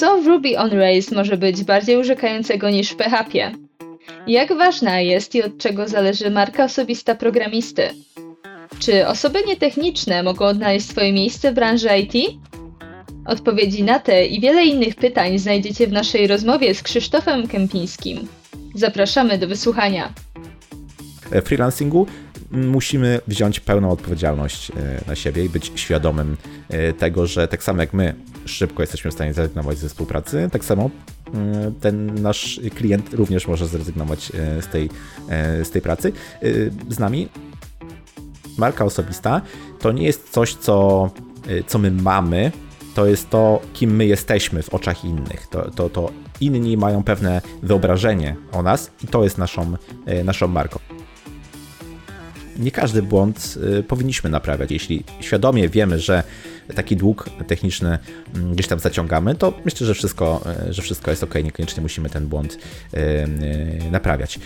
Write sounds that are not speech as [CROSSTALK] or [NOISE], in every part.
Co w Ruby on Rails może być bardziej urzekającego niż w PHP? Jak ważna jest i od czego zależy marka osobista programisty? Czy osoby nietechniczne mogą odnaleźć swoje miejsce w branży IT? Odpowiedzi na te i wiele innych pytań znajdziecie w naszej rozmowie z Krzysztofem Kępińskim. Zapraszamy do wysłuchania. W freelancingu musimy wziąć pełną odpowiedzialność e, na siebie i być świadomym e, tego, że tak samo jak my szybko jesteśmy w stanie zrezygnować ze współpracy, tak samo e, ten nasz klient również może zrezygnować z tej, z tej pracy z nami. Marka osobista to nie jest coś, co, co my mamy, to jest to, kim my jesteśmy w oczach innych. To, to, to inni mają pewne wyobrażenie o nas i to jest naszą, naszą marką nie każdy błąd y, powinniśmy naprawiać. Jeśli świadomie wiemy, że taki dług techniczny mm, gdzieś tam zaciągamy, to myślę, że wszystko, y, że wszystko jest ok, niekoniecznie musimy ten błąd y, naprawiać.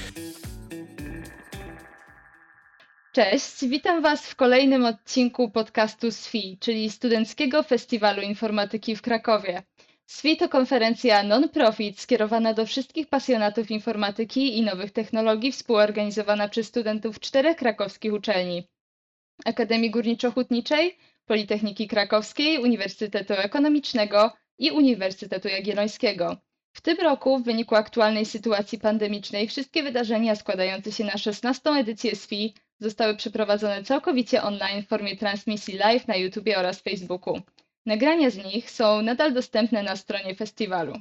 Cześć, witam Was w kolejnym odcinku podcastu SFI, czyli Studenckiego Festiwalu Informatyki w Krakowie. SWI to konferencja non-profit skierowana do wszystkich pasjonatów informatyki i nowych technologii, współorganizowana przez studentów czterech krakowskich uczelni: Akademii Górniczo-Hutniczej, Politechniki Krakowskiej, Uniwersytetu Ekonomicznego i Uniwersytetu Jagiellońskiego. W tym roku, w wyniku aktualnej sytuacji pandemicznej, wszystkie wydarzenia składające się na 16. edycję SFI zostały przeprowadzone całkowicie online w formie transmisji live na YouTube oraz Facebooku. Nagrania z nich są nadal dostępne na stronie festiwalu.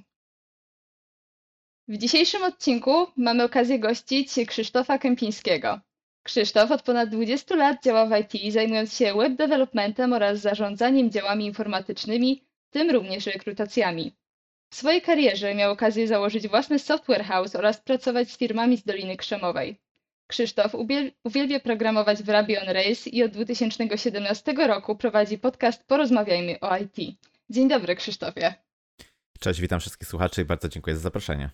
W dzisiejszym odcinku mamy okazję gościć Krzysztofa Kępińskiego. Krzysztof od ponad 20 lat działa w IT, zajmując się web developmentem oraz zarządzaniem działami informatycznymi, w tym również rekrutacjami. W swojej karierze miał okazję założyć własny software house oraz pracować z firmami z Doliny Krzemowej. Krzysztof uwielbia programować w Ruby on Rails i od 2017 roku prowadzi podcast Porozmawiajmy o IT. Dzień dobry, Krzysztofie. Cześć, witam wszystkich słuchaczy i bardzo dziękuję za zaproszenie.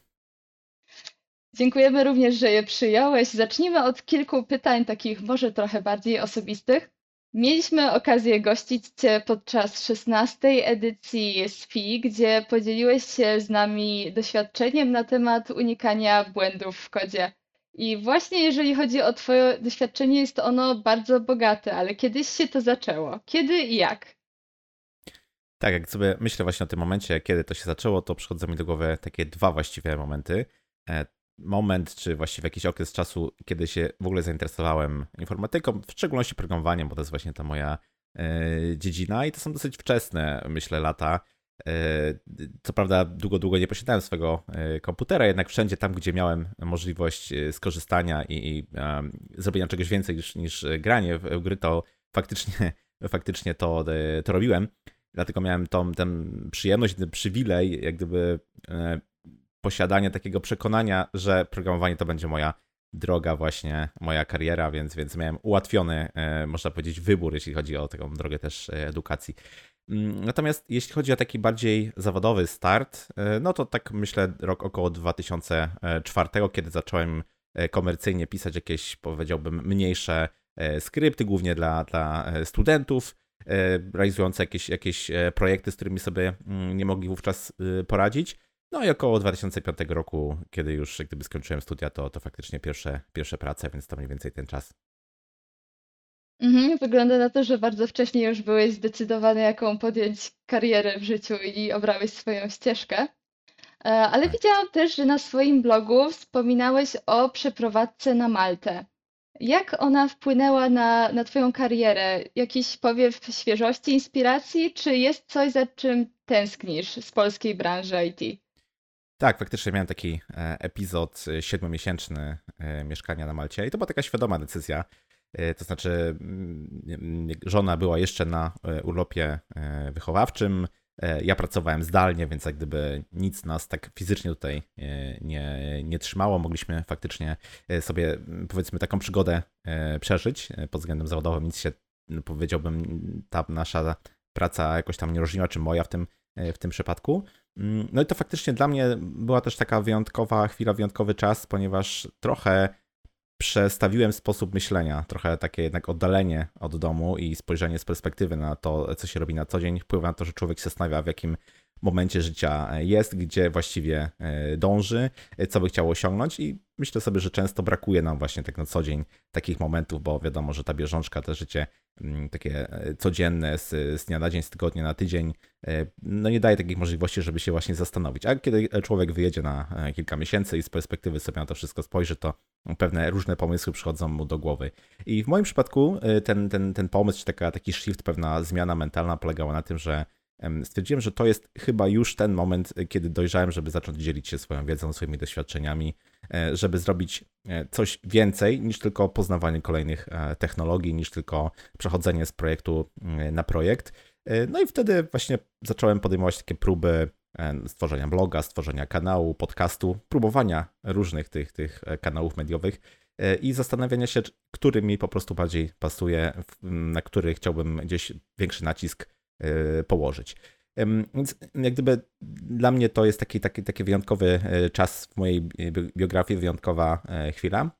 Dziękujemy również, że je przyjąłeś. Zacznijmy od kilku pytań, takich może trochę bardziej osobistych. Mieliśmy okazję gościć Cię podczas 16. edycji SFI, gdzie podzieliłeś się z nami doświadczeniem na temat unikania błędów w kodzie. I właśnie jeżeli chodzi o Twoje doświadczenie, jest ono bardzo bogate, ale kiedyś się to zaczęło. Kiedy i jak? Tak, jak sobie myślę właśnie o tym momencie, kiedy to się zaczęło, to przychodzą mi do głowy takie dwa właściwe momenty. E, moment, czy właściwie jakiś okres czasu, kiedy się w ogóle zainteresowałem informatyką, w szczególności programowaniem, bo to jest właśnie ta moja e, dziedzina i to są dosyć wczesne, myślę, lata. E, co prawda długo, długo nie posiadałem swojego e, komputera, jednak wszędzie tam, gdzie miałem możliwość e, skorzystania i, i zrobienia czegoś więcej niż, niż granie w gry, to faktycznie, faktycznie to, to robiłem. Dlatego miałem tą, tę przyjemność, ten przywilej, jak gdyby posiadania takiego przekonania, że programowanie to będzie moja droga właśnie, moja kariera, więc, więc miałem ułatwiony, można powiedzieć, wybór, jeśli chodzi o taką drogę też edukacji. Mm, natomiast jeśli chodzi o taki bardziej zawodowy start, e, no to tak myślę rok około 2004, kiedy zacząłem e, komercyjnie pisać jakieś, powiedziałbym, mniejsze e, skrypty, głównie dla, dla studentów, realizujące jakieś, jakieś projekty, z którymi sobie mm, nie mogli wówczas poradzić. No i około 2005 roku, kiedy już gdyby skończyłem studia, to, to faktycznie pierwsze, pierwsze prace, więc to mniej więcej ten czas. Mhm, wygląda na to, że bardzo wcześnie już byłeś zdecydowany, jaką podjąć karierę w życiu i obrałeś swoją ścieżkę. E, ale tak. widziałam też, że na swoim blogu wspominałeś o przeprowadzce na Maltę. Jak ona wpłynęła na, na Twoją karierę? Jakiś powiew świeżości, inspiracji, czy jest coś, za czym tęsknisz z polskiej branży IT? Tak, faktycznie miałem taki e, epizod e, siedmiomiesięczny mieszkania na Malcie i to była taka świadoma decyzja. E, to znaczy, mm, żona była jeszcze na e, urlopie e, wychowawczym. Ja pracowałem zdalnie, więc jak gdyby nic nas tak fizycznie tutaj nie, nie trzymało. Mogliśmy faktycznie sobie, powiedzmy, taką przygodę przeżyć pod względem zawodowym. Nic się, no, powiedziałbym, ta nasza praca jakoś tam nie różniła, czy moja w tym, w tym przypadku. Mm, no i to faktycznie dla mnie była też taka wyjątkowa chwila, wyjątkowy czas, ponieważ trochę przestawiłem sposób myślenia, trochę takie jednak oddalenie od domu i spojrzenie z perspektywy na to, co się robi na co dzień, wpływa na to, że człowiek się zastanawia, w jakim momencie życia jest, gdzie właściwie dąży, co by chciał osiągnąć i myślę sobie, że często brakuje nam właśnie tak na co dzień takich momentów, bo wiadomo, że ta bieżączka, to życie mm, takie codzienne z, z dnia na dzień, z tygodnia na tydzień, no nie daje takich możliwości, żeby się właśnie zastanowić. A kiedy człowiek wyjedzie na kilka miesięcy i z perspektywy sobie na to wszystko spojrzy, to pewne różne pomysły przychodzą mu do głowy. I w moim przypadku ten, ten, ten pomysł, czy taka, taki shift, pewna zmiana mentalna polegała na tym, że stwierdziłem, że to jest chyba już ten moment, kiedy dojrzałem, żeby zacząć dzielić się swoją wiedzą, swoimi doświadczeniami, e, żeby zrobić e, coś więcej niż tylko poznawanie kolejnych e, technologii, niż tylko przechodzenie z projektu na projekt. No i wtedy właśnie zacząłem podejmować takie próby stworzenia bloga, stworzenia kanału, podcastu, próbowania różnych tych, tych kanałów mediowych i zastanawiania się, który mi po prostu bardziej pasuje, na który chciałbym gdzieś większy nacisk E, położyć. Więc jak gdyby dla mnie to jest taki, taki, taki wyjątkowy e, czas w mojej biografii, wyjątkowa e, chwila.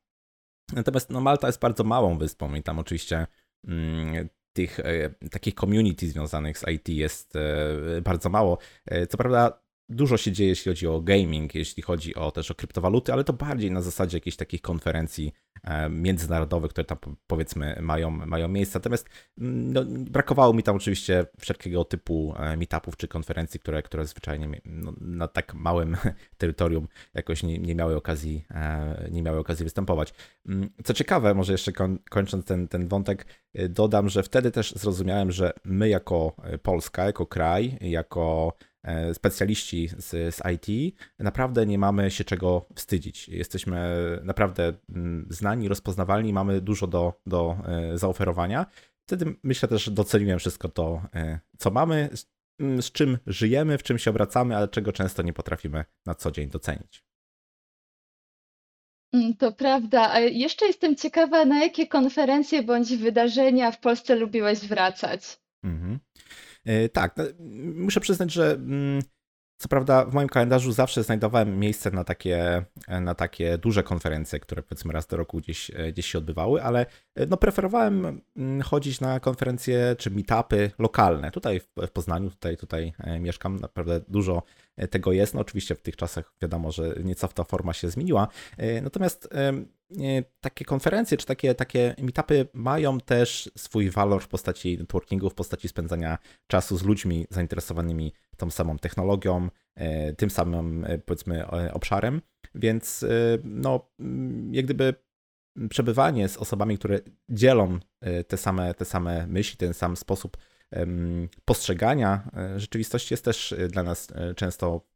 Natomiast no, Malta jest bardzo małą wyspą i tam oczywiście mm, tych takich community związanych z IT jest bardzo mało. Co prawda dużo się dzieje, jeśli chodzi o gaming, jeśli chodzi o też o kryptowaluty, ale to bardziej na zasadzie jakichś takich konferencji e, międzynarodowych, które tam powiedzmy mają, mają miejsce. Natomiast mm, no, brakowało mi tam oczywiście wszelkiego typu e, meetupów czy konferencji, które, które zwyczajnie no, na tak małym [LAUGHS] terytorium jakoś nie, nie, miały okazji, e, nie miały okazji występować. Mm, co ciekawe, może jeszcze kończąc ten, ten wątek, dodam, że wtedy też zrozumiałem, że my jako Polska, jako kraj, jako specjaliści z, z IT, naprawdę nie mamy się czego wstydzić. Jesteśmy naprawdę mm, znani, rozpoznawalni, mamy dużo do, do e, zaoferowania. Wtedy myślę też, że doceniłem wszystko to, e, co mamy, z, z czym żyjemy, w czym się obracamy, ale czego często nie potrafimy na co dzień docenić. Mm, to prawda. A jeszcze jestem ciekawa, na jakie konferencje bądź wydarzenia w Polsce lubiłeś wracać? Mhm. E, tak, no, muszę przyznać, że mm, co prawda w moim kalendarzu zawsze znajdowałem miejsce na takie, na takie duże konferencje, które powiedzmy raz do roku gdzieś, e, gdzieś się odbywały, ale e, no preferowałem mm, chodzić na konferencje czy meetupy lokalne. Tutaj w Poznaniu, tutaj, tutaj mieszkam, naprawdę dużo tego jest. No oczywiście w tych czasach wiadomo, że nieco ta forma się zmieniła. Natomiast takie konferencje czy takie, takie meetupy mają też swój walor w postaci networkingu, w postaci spędzania czasu z ludźmi zainteresowanymi tą samą technologią, e, tym samym e, powiedzmy e, obszarem, więc no jak gdyby przebywanie z osobami, które dzielą te same, te same myśli, ten sam sposób postrzegania rzeczywistości jest też dla nas często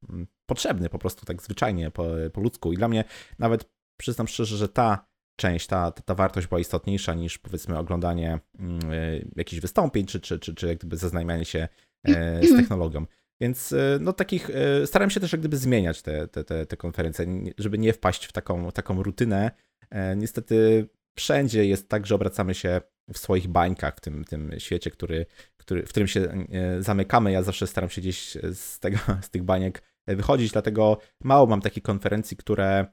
potrzebny, po prostu tak zwyczajnie, po, po ludzku. I dla mnie nawet przyznam szczerze, że ta część, ta, ta wartość była istotniejsza niż powiedzmy oglądanie e, jakichś wystąpień, czy, czy, czy, czy jak gdyby zaznajmianie się e, z technologią. Więc e, no takich, staram się też jak gdyby zmieniać te, te, te, te konferencje, żeby nie wpaść w taką, taką rutynę. Niestety wszędzie jest tak, że obracamy się w swoich bańkach w tym, tym świecie, który, który, w którym się zamykamy. Ja zawsze staram się gdzieś z, tego, z tych baniek wychodzić, dlatego mało mam takich konferencji, które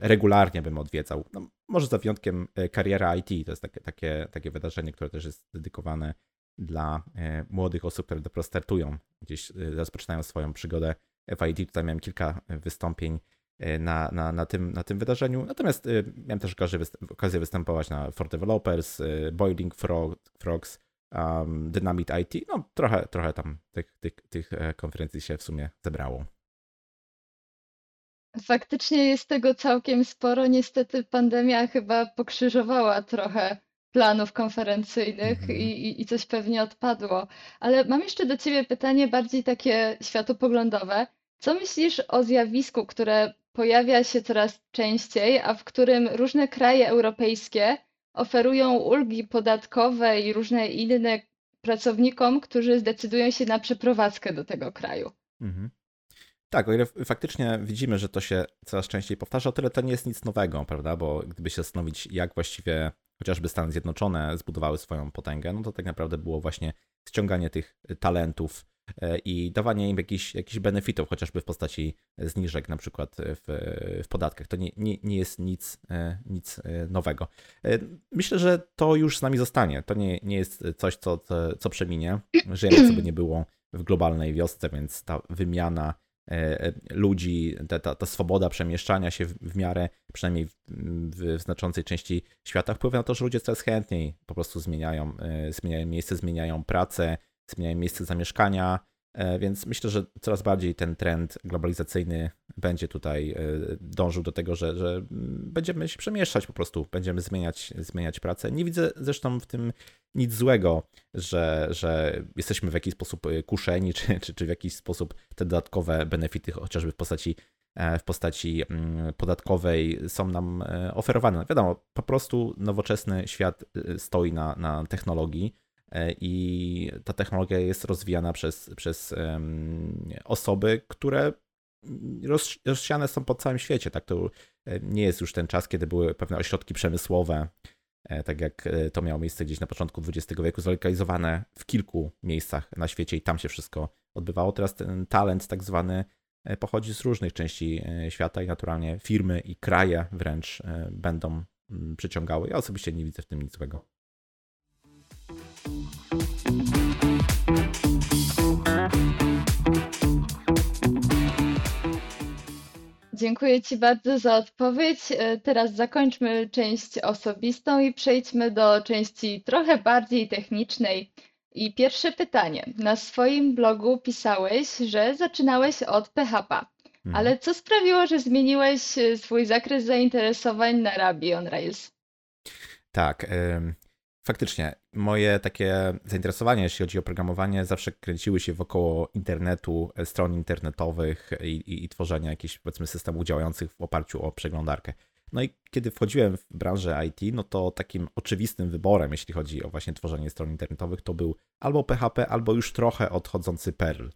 regularnie bym odwiedzał. No, może za wyjątkiem e, kariera IT, to jest takie, takie, takie wydarzenie, które też jest dedykowane dla e, młodych osób, które dopiero startują, gdzieś e, rozpoczynają swoją przygodę w IT. Tutaj miałem kilka wystąpień na, na, na, tym, na tym wydarzeniu. Natomiast miałem też okazję występować na For Developers, Boiling Frog, Frogs, um, Dynamite IT. No trochę, trochę tam tych, tych, tych konferencji się w sumie zebrało. Faktycznie jest tego całkiem sporo. Niestety pandemia chyba pokrzyżowała trochę planów konferencyjnych Mhm. i, i, coś pewnie odpadło. Ale mam jeszcze do Ciebie pytanie bardziej takie światopoglądowe. Co myślisz o zjawisku, które pojawia się coraz częściej, a w którym różne kraje europejskie oferują ulgi podatkowe i różne inne pracownikom, którzy zdecydują się na przeprowadzkę do tego kraju? Mhm. Tak, o ile faktycznie widzimy, że to się coraz częściej powtarza, o tyle to nie jest nic nowego, prawda? Bo gdyby się zastanowić, jak właściwie chociażby Stany Zjednoczone zbudowały swoją potęgę, no to tak naprawdę było właśnie ściąganie tych talentów e, i dawanie im jakichś, jakichś benefitów, chociażby w postaci zniżek na przykład w, w podatkach. To nie, nie, nie jest nic, e, nic e, nowego. Myślę, że to już z nami zostanie. To nie, nie jest coś, co, co, co przeminie. Żyjemy, co by nie było w globalnej wiosce, więc ta wymiana ludzi, ta, ta, ta swoboda przemieszczania się w, w miarę, przynajmniej w, w, znaczącej części świata, wpływa na to, że ludzie coraz chętniej po prostu zmieniają, e, zmieniają miejsce, zmieniają pracę, zmieniają miejsce zamieszkania, e, więc myślę, że coraz bardziej ten trend globalizacyjny będzie tutaj dążył do tego, że, że będziemy się przemieszczać po prostu, będziemy zmieniać, zmieniać pracę. Nie widzę zresztą w tym nic złego, że, że jesteśmy w jakiś sposób y, kuszeni, czy, czy, czy w jakiś sposób te dodatkowe benefity, chociażby w postaci, e, w postaci mm, podatkowej, są nam e, oferowane. Wiadomo, po prostu nowoczesny świat stoi na, na technologii e, i ta technologia jest rozwijana przez, przez osoby, które rozsiane są po całym świecie. Tak to nie jest już ten czas, kiedy były pewne ośrodki przemysłowe, E, tak jak e, to miało miejsce gdzieś na początku XX wieku, zlokalizowane w kilku miejscach na świecie i tam się wszystko odbywało. Teraz ten talent tak zwany e, pochodzi z różnych części świata i naturalnie firmy i kraje wręcz będą przyciągały. Ja osobiście nie widzę w tym nic złego. Dziękuję Ci bardzo za odpowiedź. E, teraz zakończmy część osobistą i przejdźmy do części trochę bardziej technicznej. I pierwsze pytanie. Na swoim blogu pisałeś, że zaczynałeś od PHP, mhm. ale co sprawiło, że zmieniłeś e, swój zakres zainteresowań na Ruby on Rails? Tak. Faktycznie, moje takie zainteresowania, jeśli chodzi o programowanie, zawsze kręciły się wokoło internetu, e, stron internetowych i, i, i tworzenia jakichś, powiedzmy, systemów działających w oparciu o przeglądarkę. No i kiedy wchodziłem w branżę IT, no to takim oczywistym wyborem, jeśli chodzi o właśnie tworzenie stron internetowych, to był albo PHP, albo już trochę odchodzący Perl.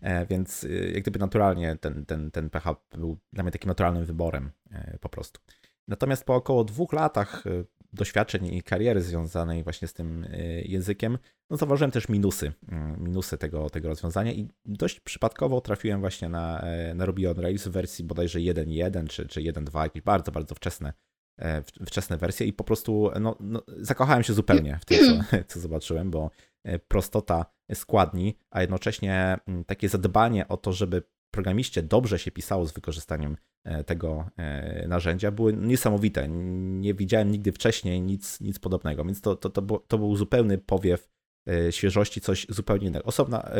E, więc e, jak gdyby naturalnie ten, ten, ten PHP był dla mnie takim naturalnym wyborem po prostu. Natomiast po około dwóch latach doświadczeń i kariery związanej właśnie z tym y, językiem, no zauważyłem też minusy, mm, minusy tego, tego rozwiązania i dość przypadkowo trafiłem właśnie na, e, na Ruby on Rails w wersji bodajże 1.1 czy, czy 1.2, jakieś bardzo, bardzo wczesne, e, wczesne wersje i po prostu no, no, zakochałem się zupełnie w tym, co, [CLEARS THROAT] co zobaczyłem, bo e, prostota składni, a jednocześnie mm, takie zadbanie o to, żeby programiście dobrze się pisało z wykorzystaniem e, tego e, narzędzia, były niesamowite. Nie widziałem nigdy wcześniej nic, nic podobnego, więc to, to, to, był, to był zupełny powiew e, świeżości, coś zupełnie innego. Osobna,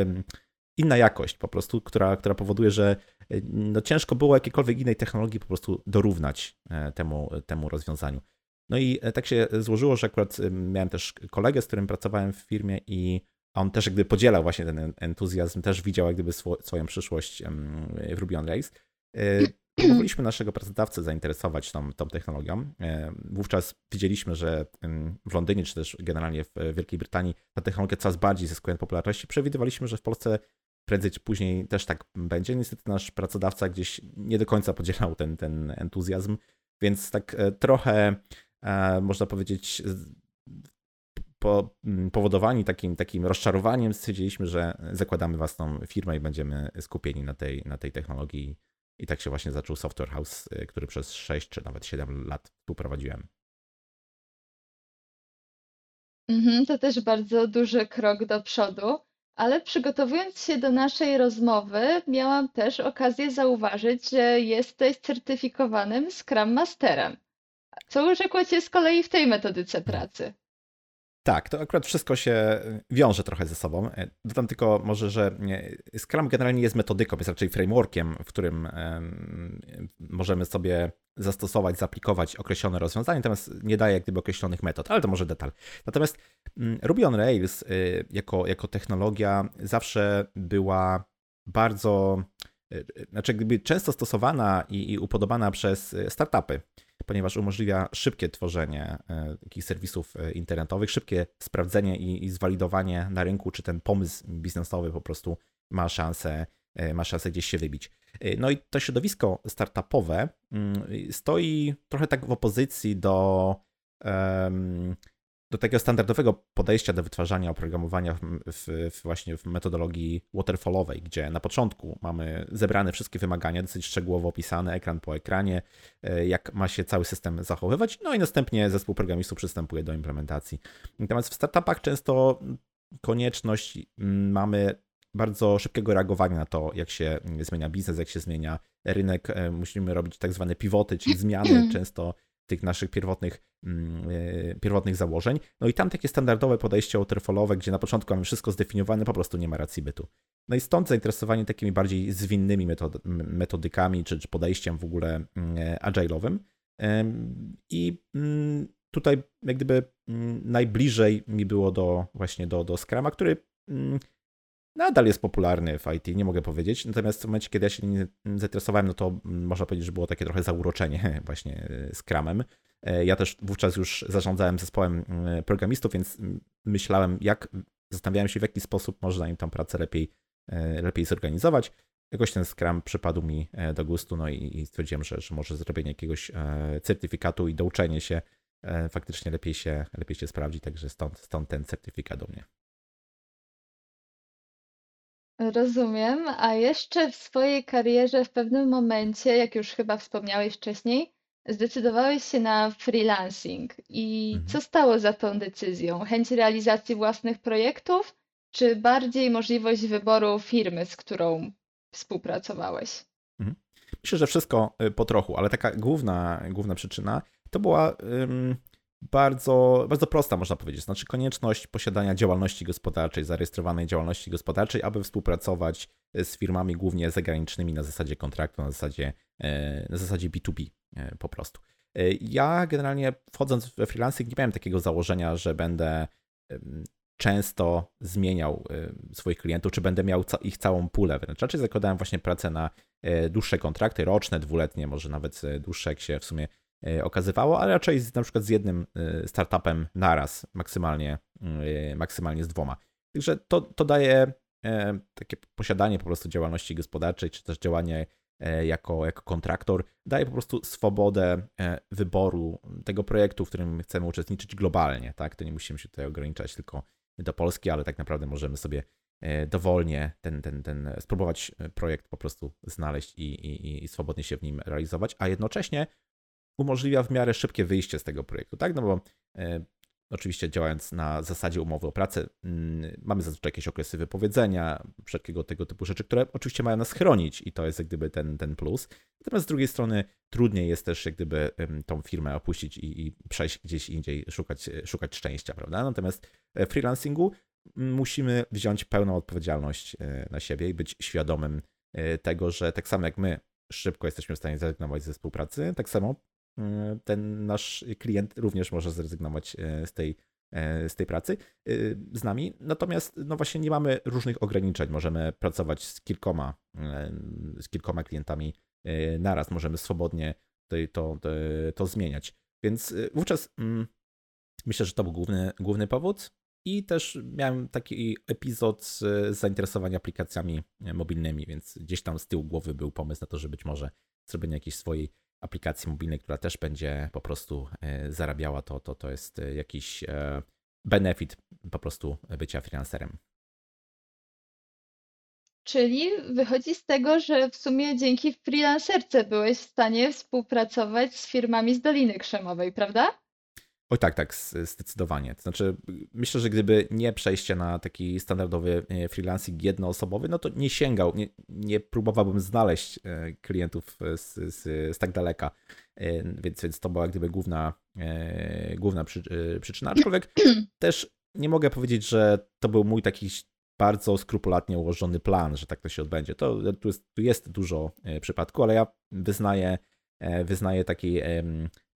inna jakość po prostu, która, która powoduje, że no ciężko było jakiejkolwiek innej technologii po prostu dorównać temu, temu rozwiązaniu. No i tak się złożyło, że akurat miałem też kolegę, z którym pracowałem w firmie i on też jakby podzielał właśnie ten entuzjazm, też widział jak gdyby swoją przyszłość w Ruby on Rails. [CLEARS THROAT] Mogliśmy naszego pracodawcę zainteresować tą, tą technologią. E, wówczas widzieliśmy, że w Londynie, czy też generalnie w Wielkiej Brytanii ta technologia coraz bardziej zyskuje popularności. Przewidywaliśmy, że w Polsce prędzej czy później też tak będzie. Niestety nasz pracodawca gdzieś nie do końca podzielał ten, ten entuzjazm, więc tak e, trochę e, można powiedzieć po, mm, powodowani takim, takim rozczarowaniem stwierdziliśmy, że zakładamy własną firmę i będziemy skupieni na tej, na tej technologii. I tak się właśnie zaczął Software House, y, który przez 6 czy nawet 7 lat współprowadziłem. Mhm, to też bardzo duży krok do przodu, ale przygotowując się do naszej rozmowy, miałam też okazję zauważyć, że jesteś certyfikowanym Scrum Masterem. Co urzekło Cię z kolei w tej metodyce pracy? Tak, to akurat wszystko się wiąże trochę ze sobą. Dodam tylko może, że Scrum generalnie jest metodyką, jest raczej frameworkiem, w którym możemy sobie zastosować, zaaplikować określone rozwiązania, natomiast nie daje jak gdyby określonych metod, ale to może detal. Natomiast mm, Ruby on Rails y, jako, jako technologia zawsze była bardzo, y, znaczy gdyby często stosowana i, i upodobana przez startupy ponieważ umożliwia szybkie tworzenie e, takich serwisów e, internetowych, szybkie sprawdzenie i, i zwalidowanie na rynku, czy ten pomysł biznesowy po prostu ma szansę, e, ma szansę gdzieś się wybić. No i to środowisko startupowe mm, stoi trochę tak w opozycji do do takiego standardowego podejścia do wytwarzania oprogramowania w, w, właśnie w metodologii waterfallowej, gdzie na początku mamy zebrane wszystkie wymagania, dosyć szczegółowo opisane, ekran po ekranie, e, jak ma się cały system zachowywać, no i następnie zespół programistów przystępuje do implementacji. Natomiast w startupach często konieczność mm, mamy bardzo szybkiego reagowania na to, jak się zmienia biznes, jak się zmienia rynek. Musimy robić tak zwane pivoty, czyli zmiany [CLEARS THROAT] często tych naszych pierwotnych, mm, pierwotnych założeń. No i tam takie standardowe podejście waterfallowe, gdzie na początku mamy wszystko zdefiniowane, po prostu nie ma racji bytu. No i stąd zainteresowanie takimi bardziej zwinnymi metod metodykami, czy, czy podejściem w ogóle agile'owym. I mm, tutaj jak gdyby mm, najbliżej mi było do właśnie do, do Scrama, który mm, nadal jest popularny w IT, nie mogę powiedzieć. Natomiast w momencie, kiedy ja się nim zainteresowałem, no to można powiedzieć, że było takie trochę zauroczenie [LAUGHS] właśnie e, Scrumem. E, ja też wówczas już zarządzałem zespołem programistów, więc myślałem, jak, zastanawiałem się, w jaki sposób można im tą pracę lepiej, e, lepiej zorganizować. Jakoś ten Scrum przypadł mi do gustu, no i stwierdziłem, że, że może zrobienie jakiegoś certyfikatu i douczenie się E, faktycznie lepiej się, lepiej się sprawdzi, także stąd, stąd ten certyfikat do mnie. Rozumiem, a jeszcze w swojej karierze w pewnym momencie, jak już chyba wspomniałeś wcześniej, zdecydowałeś się na freelancing. I Mhm. co stało za tą decyzją? Chęć realizacji własnych projektów, czy bardziej możliwość wyboru firmy, z którą współpracowałeś? Mhm. Myślę, że wszystko y, po trochu, ale taka główna, główna przyczyna to była ym, bardzo, bardzo prosta, można powiedzieć. Znaczy konieczność posiadania działalności gospodarczej, zarejestrowanej działalności gospodarczej, aby współpracować z firmami głównie zagranicznymi na zasadzie kontraktu, na zasadzie, e, na zasadzie B2B e, po prostu. E, ja generalnie wchodząc we freelancing nie miałem takiego założenia, że będę często zmieniał swoich klientów, czy będę miał ich całą pulę wręcz. Raczej zakładałem właśnie pracę na dłuższe kontrakty, roczne, dwuletnie, może nawet dłuższe, jak się w sumie E, okazywało, ale raczej z, na przykład z jednym e, startupem naraz, maksymalnie, e, maksymalnie z dwoma. Także to, to daje takie posiadanie po prostu działalności gospodarczej, czy też działanie jako, jako kontraktor, daje po prostu swobodę wyboru tego projektu, w którym chcemy uczestniczyć globalnie. Tak? To nie musimy się tutaj ograniczać tylko do Polski, ale tak naprawdę możemy sobie dowolnie ten, ten, ten, spróbować projekt po prostu znaleźć i, i, i swobodnie się w nim realizować, a jednocześnie umożliwia w miarę szybkie wyjście z tego projektu, tak? No bo e, oczywiście działając na zasadzie umowy o pracę, mm, mamy zazwyczaj jakieś okresy wypowiedzenia, wszelkiego tego typu rzeczy, które oczywiście mają nas chronić i to jest jak gdyby ten, ten plus. Natomiast z drugiej strony trudniej jest też jak gdyby tą firmę opuścić i, i przejść gdzieś indziej, szukać, szukać szczęścia, prawda? Natomiast w freelancingu musimy wziąć pełną odpowiedzialność e, na siebie i być świadomym e, tego, że tak samo jak my szybko jesteśmy w stanie zrezygnować ze współpracy, tak samo E, ten nasz klient również może zrezygnować e, z tej, e, z tej pracy z nami. Natomiast no właśnie nie mamy różnych ograniczeń. Możemy pracować z kilkoma, z kilkoma klientami naraz. Możemy swobodnie to, to, to, zmieniać. Więc wówczas mm, myślę, że to był główny, główny powód. I też miałem taki epizod zainteresowania aplikacjami mobilnymi, więc gdzieś tam z tyłu głowy był pomysł na to, że być może zrobienie jakiejś swojej aplikacji mobilnej, która też będzie po prostu e, zarabiała, to, to, to jest e, jakiś e, benefit po prostu bycia freelancerem. Czyli wychodzi z tego, że w sumie dzięki freelancerce byłeś w stanie współpracować z firmami z Doliny Krzemowej, prawda? Oj tak, tak, zdecydowanie. To znaczy, myślę, że gdyby nie przejście na taki standardowy e, freelancing jednoosobowy, no to nie sięgał, nie, nie próbowałbym znaleźć e, klientów z, z, z tak daleka. E, więc, więc to była gdyby główna, główna przy, przyczyna. Aczkolwiek [CLEARS THROAT] też nie mogę powiedzieć, że to był mój taki bardzo skrupulatnie ułożony plan, że tak to się odbędzie. To, tu, jest, tu jest dużo przypadków, ale ja wyznaję, wyznaję taki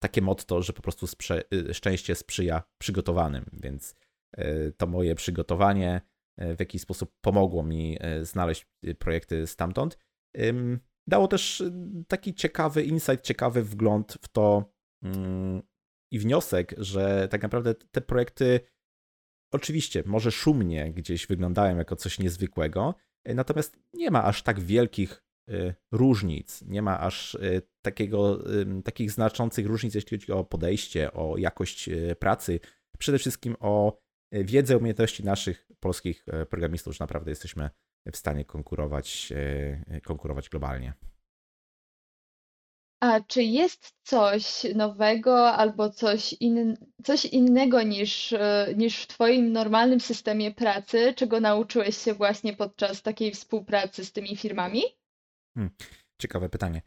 takie motto, że po prostu sprze y, szczęście sprzyja przygotowanym, więc y, to moje przygotowanie y, w jakiś sposób pomogło mi znaleźć projekty stamtąd. Dało też taki ciekawy insight, ciekawy wgląd w to mm, i wniosek, że tak naprawdę te projekty oczywiście może szumnie gdzieś wyglądają jako coś niezwykłego, natomiast nie ma aż tak wielkich różnic, nie ma aż y, takiego, takich znaczących różnic, jeśli chodzi o podejście, o jakość y, pracy, przede wszystkim o wiedzę, umiejętności naszych polskich programistów, że naprawdę jesteśmy w stanie konkurować, konkurować globalnie. A czy jest coś nowego albo coś, in, coś innego niż, e, niż w Twoim normalnym systemie pracy, czego nauczyłeś się właśnie podczas takiej współpracy z tymi firmami? Hmm, ciekawe pytanie.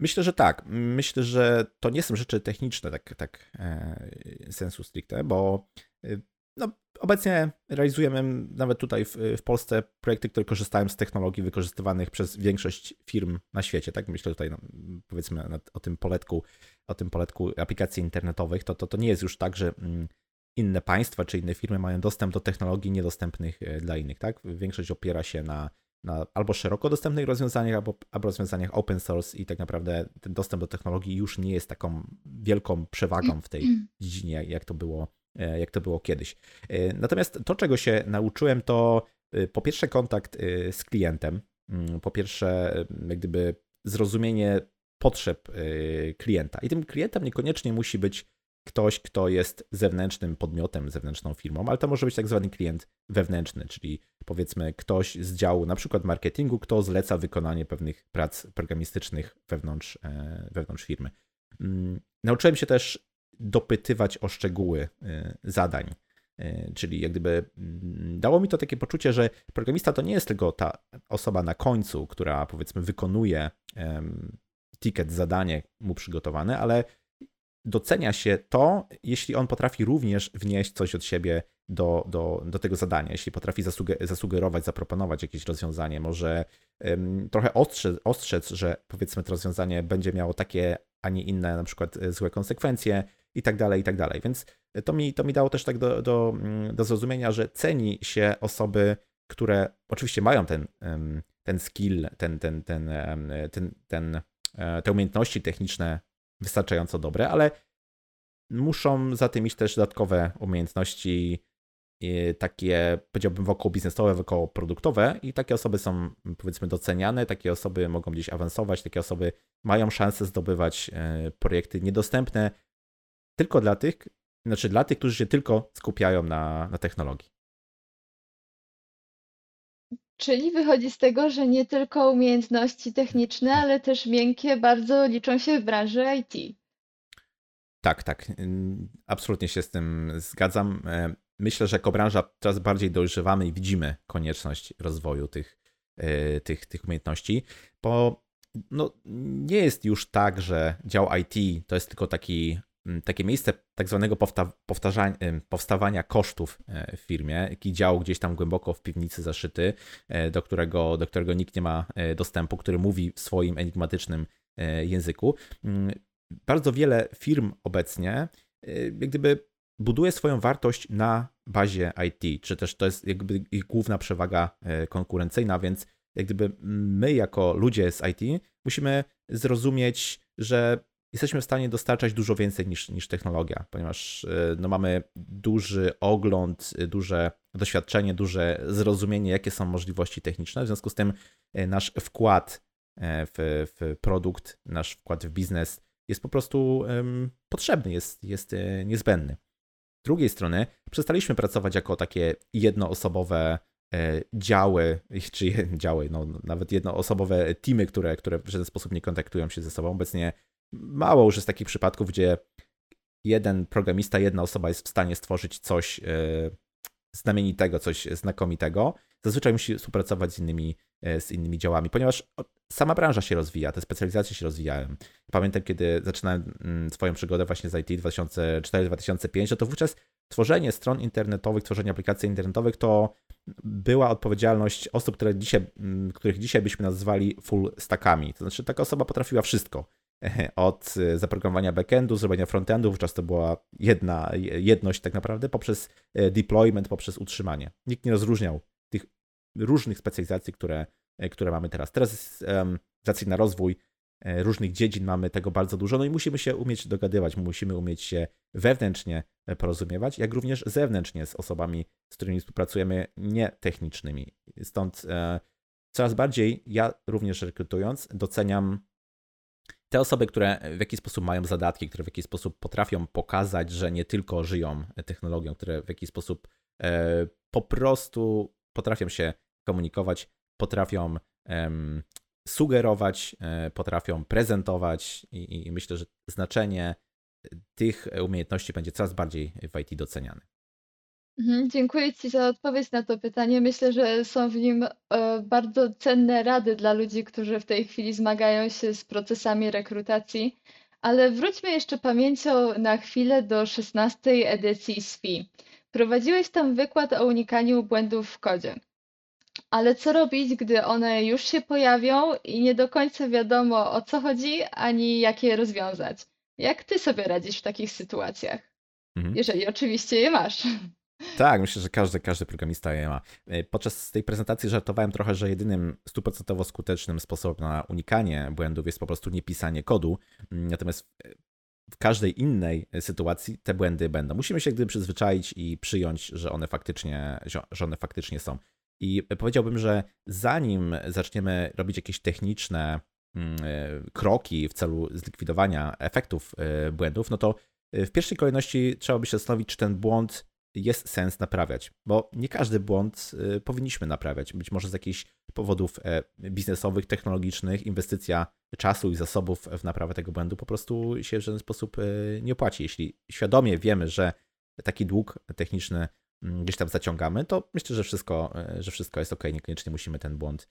Myślę, że tak. Myślę, że to nie są rzeczy techniczne, tak, tak e, sensu stricte, bo y, no, obecnie realizujemy nawet tutaj w, w, Polsce projekty, które korzystają z technologii wykorzystywanych przez większość firm na świecie. Tak myślę tutaj, no, powiedzmy, o tym poletku, o tym poletku aplikacji internetowych. To, to, to nie jest już tak, że mm, inne państwa czy inne firmy mają dostęp do technologii niedostępnych e, dla innych. Tak? Większość opiera się na, na albo szeroko dostępnych rozwiązaniach, albo, albo rozwiązaniach open source i tak naprawdę ten dostęp do technologii już nie jest taką wielką przewagą w tej dziedzinie, jak to było E, jak to było kiedyś. E, natomiast to, czego się nauczyłem, to e, po pierwsze kontakt z klientem, mm, po pierwsze jak gdyby zrozumienie potrzeb klienta. I tym klientem niekoniecznie musi być ktoś, kto jest zewnętrznym podmiotem, zewnętrzną firmą, ale to może być tak zwany klient wewnętrzny, czyli powiedzmy ktoś z działu na przykład marketingu, kto zleca wykonanie pewnych prac programistycznych wewnątrz, wewnątrz firmy. Mm, nauczyłem się też dopytywać o szczegóły y, zadań. Y, czyli jak gdyby mm, dało mi to takie poczucie, że programista to nie jest tylko ta osoba na końcu, która powiedzmy wykonuje ticket, zadanie mu przygotowane, ale docenia się to, jeśli on potrafi również wnieść coś od siebie do, do, do tego zadania, jeśli potrafi zasugerować, zaproponować jakieś rozwiązanie, może um, trochę ostrzec, ostrzec, że powiedzmy to rozwiązanie będzie miało takie, a nie inne na przykład e, złe konsekwencje, i tak dalej, i tak dalej. Więc to mi, to mi dało też tak do, do, mm, do zrozumienia, że ceni się osoby, które oczywiście mają ten, ten skill, ten, ten, ten, ten, ten, e, te umiejętności techniczne wystarczająco dobre, ale muszą za tym iść też dodatkowe umiejętności takie, powiedziałbym, wokoło biznesowe, wokoło produktowe i takie osoby są, powiedzmy, doceniane, takie osoby mogą gdzieś awansować, takie osoby mają szansę zdobywać e, projekty niedostępne tylko dla tych, znaczy dla tych, którzy się tylko skupiają na, na technologii. Czyli wychodzi z tego, że nie tylko umiejętności techniczne, ale też miękkie bardzo liczą się w branży IT. Tak, tak. Absolutnie się z tym zgadzam. E, myślę, że jako branża coraz bardziej dojrzewamy i widzimy konieczność rozwoju tych, e, tych, tych umiejętności, bo no, nie jest już tak, że dział IT to jest tylko taki takie miejsce tak zwanego powstawania kosztów e, w firmie, taki dział gdzieś tam głęboko w piwnicy zaszyty, e, do którego, do którego nikt nie ma e, dostępu, który mówi w swoim enigmatycznym języku. Bardzo wiele firm obecnie jak gdyby buduje swoją wartość na bazie IT, czy też to jest jakby ich główna przewaga konkurencyjna, więc jak gdyby my jako ludzie z IT musimy zrozumieć, że jesteśmy w stanie dostarczać dużo więcej niż, niż technologia, ponieważ e, no, mamy duży ogląd, duże doświadczenie, duże zrozumienie, jakie są możliwości techniczne. W związku z tym e, nasz wkład e, w, w produkt, nasz wkład w biznes jest po prostu um, potrzebny, jest, jest niezbędny. Z drugiej strony przestaliśmy pracować jako takie jednoosobowe działy, [LAUGHS] czy działy, no, nawet jednoosobowe teamy, które, które w żaden sposób nie kontaktują się ze sobą. Obecnie mało już jest takich przypadków, gdzie jeden programista, jedna osoba jest w stanie stworzyć coś e, znamienitego, coś znakomitego. Zazwyczaj musi współpracować z innymi, e, z innymi działami, ponieważ sama branża się rozwija, te specjalizacje się rozwijają. Pamiętam, kiedy zaczynałem mm, swoją przygodę właśnie z IT 2004-2005, to wówczas tworzenie stron internetowych, tworzenie aplikacji internetowych to była odpowiedzialność osób, które dzisiaj, mm, których dzisiaj byśmy nazwali full stackami. To znaczy taka osoba potrafiła wszystko. [LAUGHS] od e, zaprogramowania backendu, zrobienia frontendu, wówczas to była jedna jedność tak naprawdę, poprzez e, deployment, poprzez utrzymanie. Nikt nie rozróżniał tych różnych specjalizacji, które, e, które mamy teraz. Teraz z racji na rozwój różnych dziedzin mamy tego bardzo dużo, no i musimy się umieć dogadywać, musimy umieć się wewnętrznie porozumiewać, jak również zewnętrznie z osobami, z którymi współpracujemy, nietechnicznymi. Stąd coraz bardziej ja również rekrutując doceniam te osoby, które w jakiś sposób mają zadatki, które w jakiś sposób potrafią pokazać, że nie tylko żyją technologią, które w jakiś sposób e, po prostu potrafią się komunikować, potrafią sugerować, potrafią prezentować i, i myślę, że znaczenie tych umiejętności będzie coraz bardziej w IT doceniane. Mhm, dziękuję Ci za odpowiedź na to pytanie. Myślę, że są w nim e, bardzo cenne rady dla ludzi, którzy w tej chwili zmagają się z procesami rekrutacji. Ale wróćmy jeszcze pamięcią na chwilę do 16 edycji SFI. Prowadziłeś tam wykład o unikaniu błędów w kodzie. Ale co robić, gdy one już się pojawią i nie do końca wiadomo o co chodzi, ani jak je rozwiązać? Jak ty sobie radzisz w takich sytuacjach? Mhm. Jeżeli oczywiście je masz. Tak, myślę, że każdy, każdy programista je ma. E, podczas tej prezentacji żartowałem trochę, że jedynym stuprocentowo skutecznym sposobem na unikanie błędów jest po prostu nie pisanie kodu. Mm, natomiast w każdej innej sytuacji te błędy będą. Musimy się gdy przyzwyczaić i przyjąć, że one faktycznie, że one faktycznie są. I powiedziałbym, że zanim zaczniemy robić jakieś techniczne mm, e, kroki w celu zlikwidowania efektów e, błędów, no to w pierwszej kolejności trzeba by się zastanowić, czy ten błąd jest sens naprawiać, bo nie każdy błąd y, powinniśmy naprawiać. Być może z jakichś powodów e, biznesowych, technologicznych, inwestycja czasu i zasobów w naprawę tego błędu po prostu się w żaden sposób e, nie opłaci. Jeśli świadomie wiemy, że taki dług techniczny mm, gdzieś tam zaciągamy, to myślę, że wszystko, e, że wszystko jest ok, niekoniecznie musimy ten błąd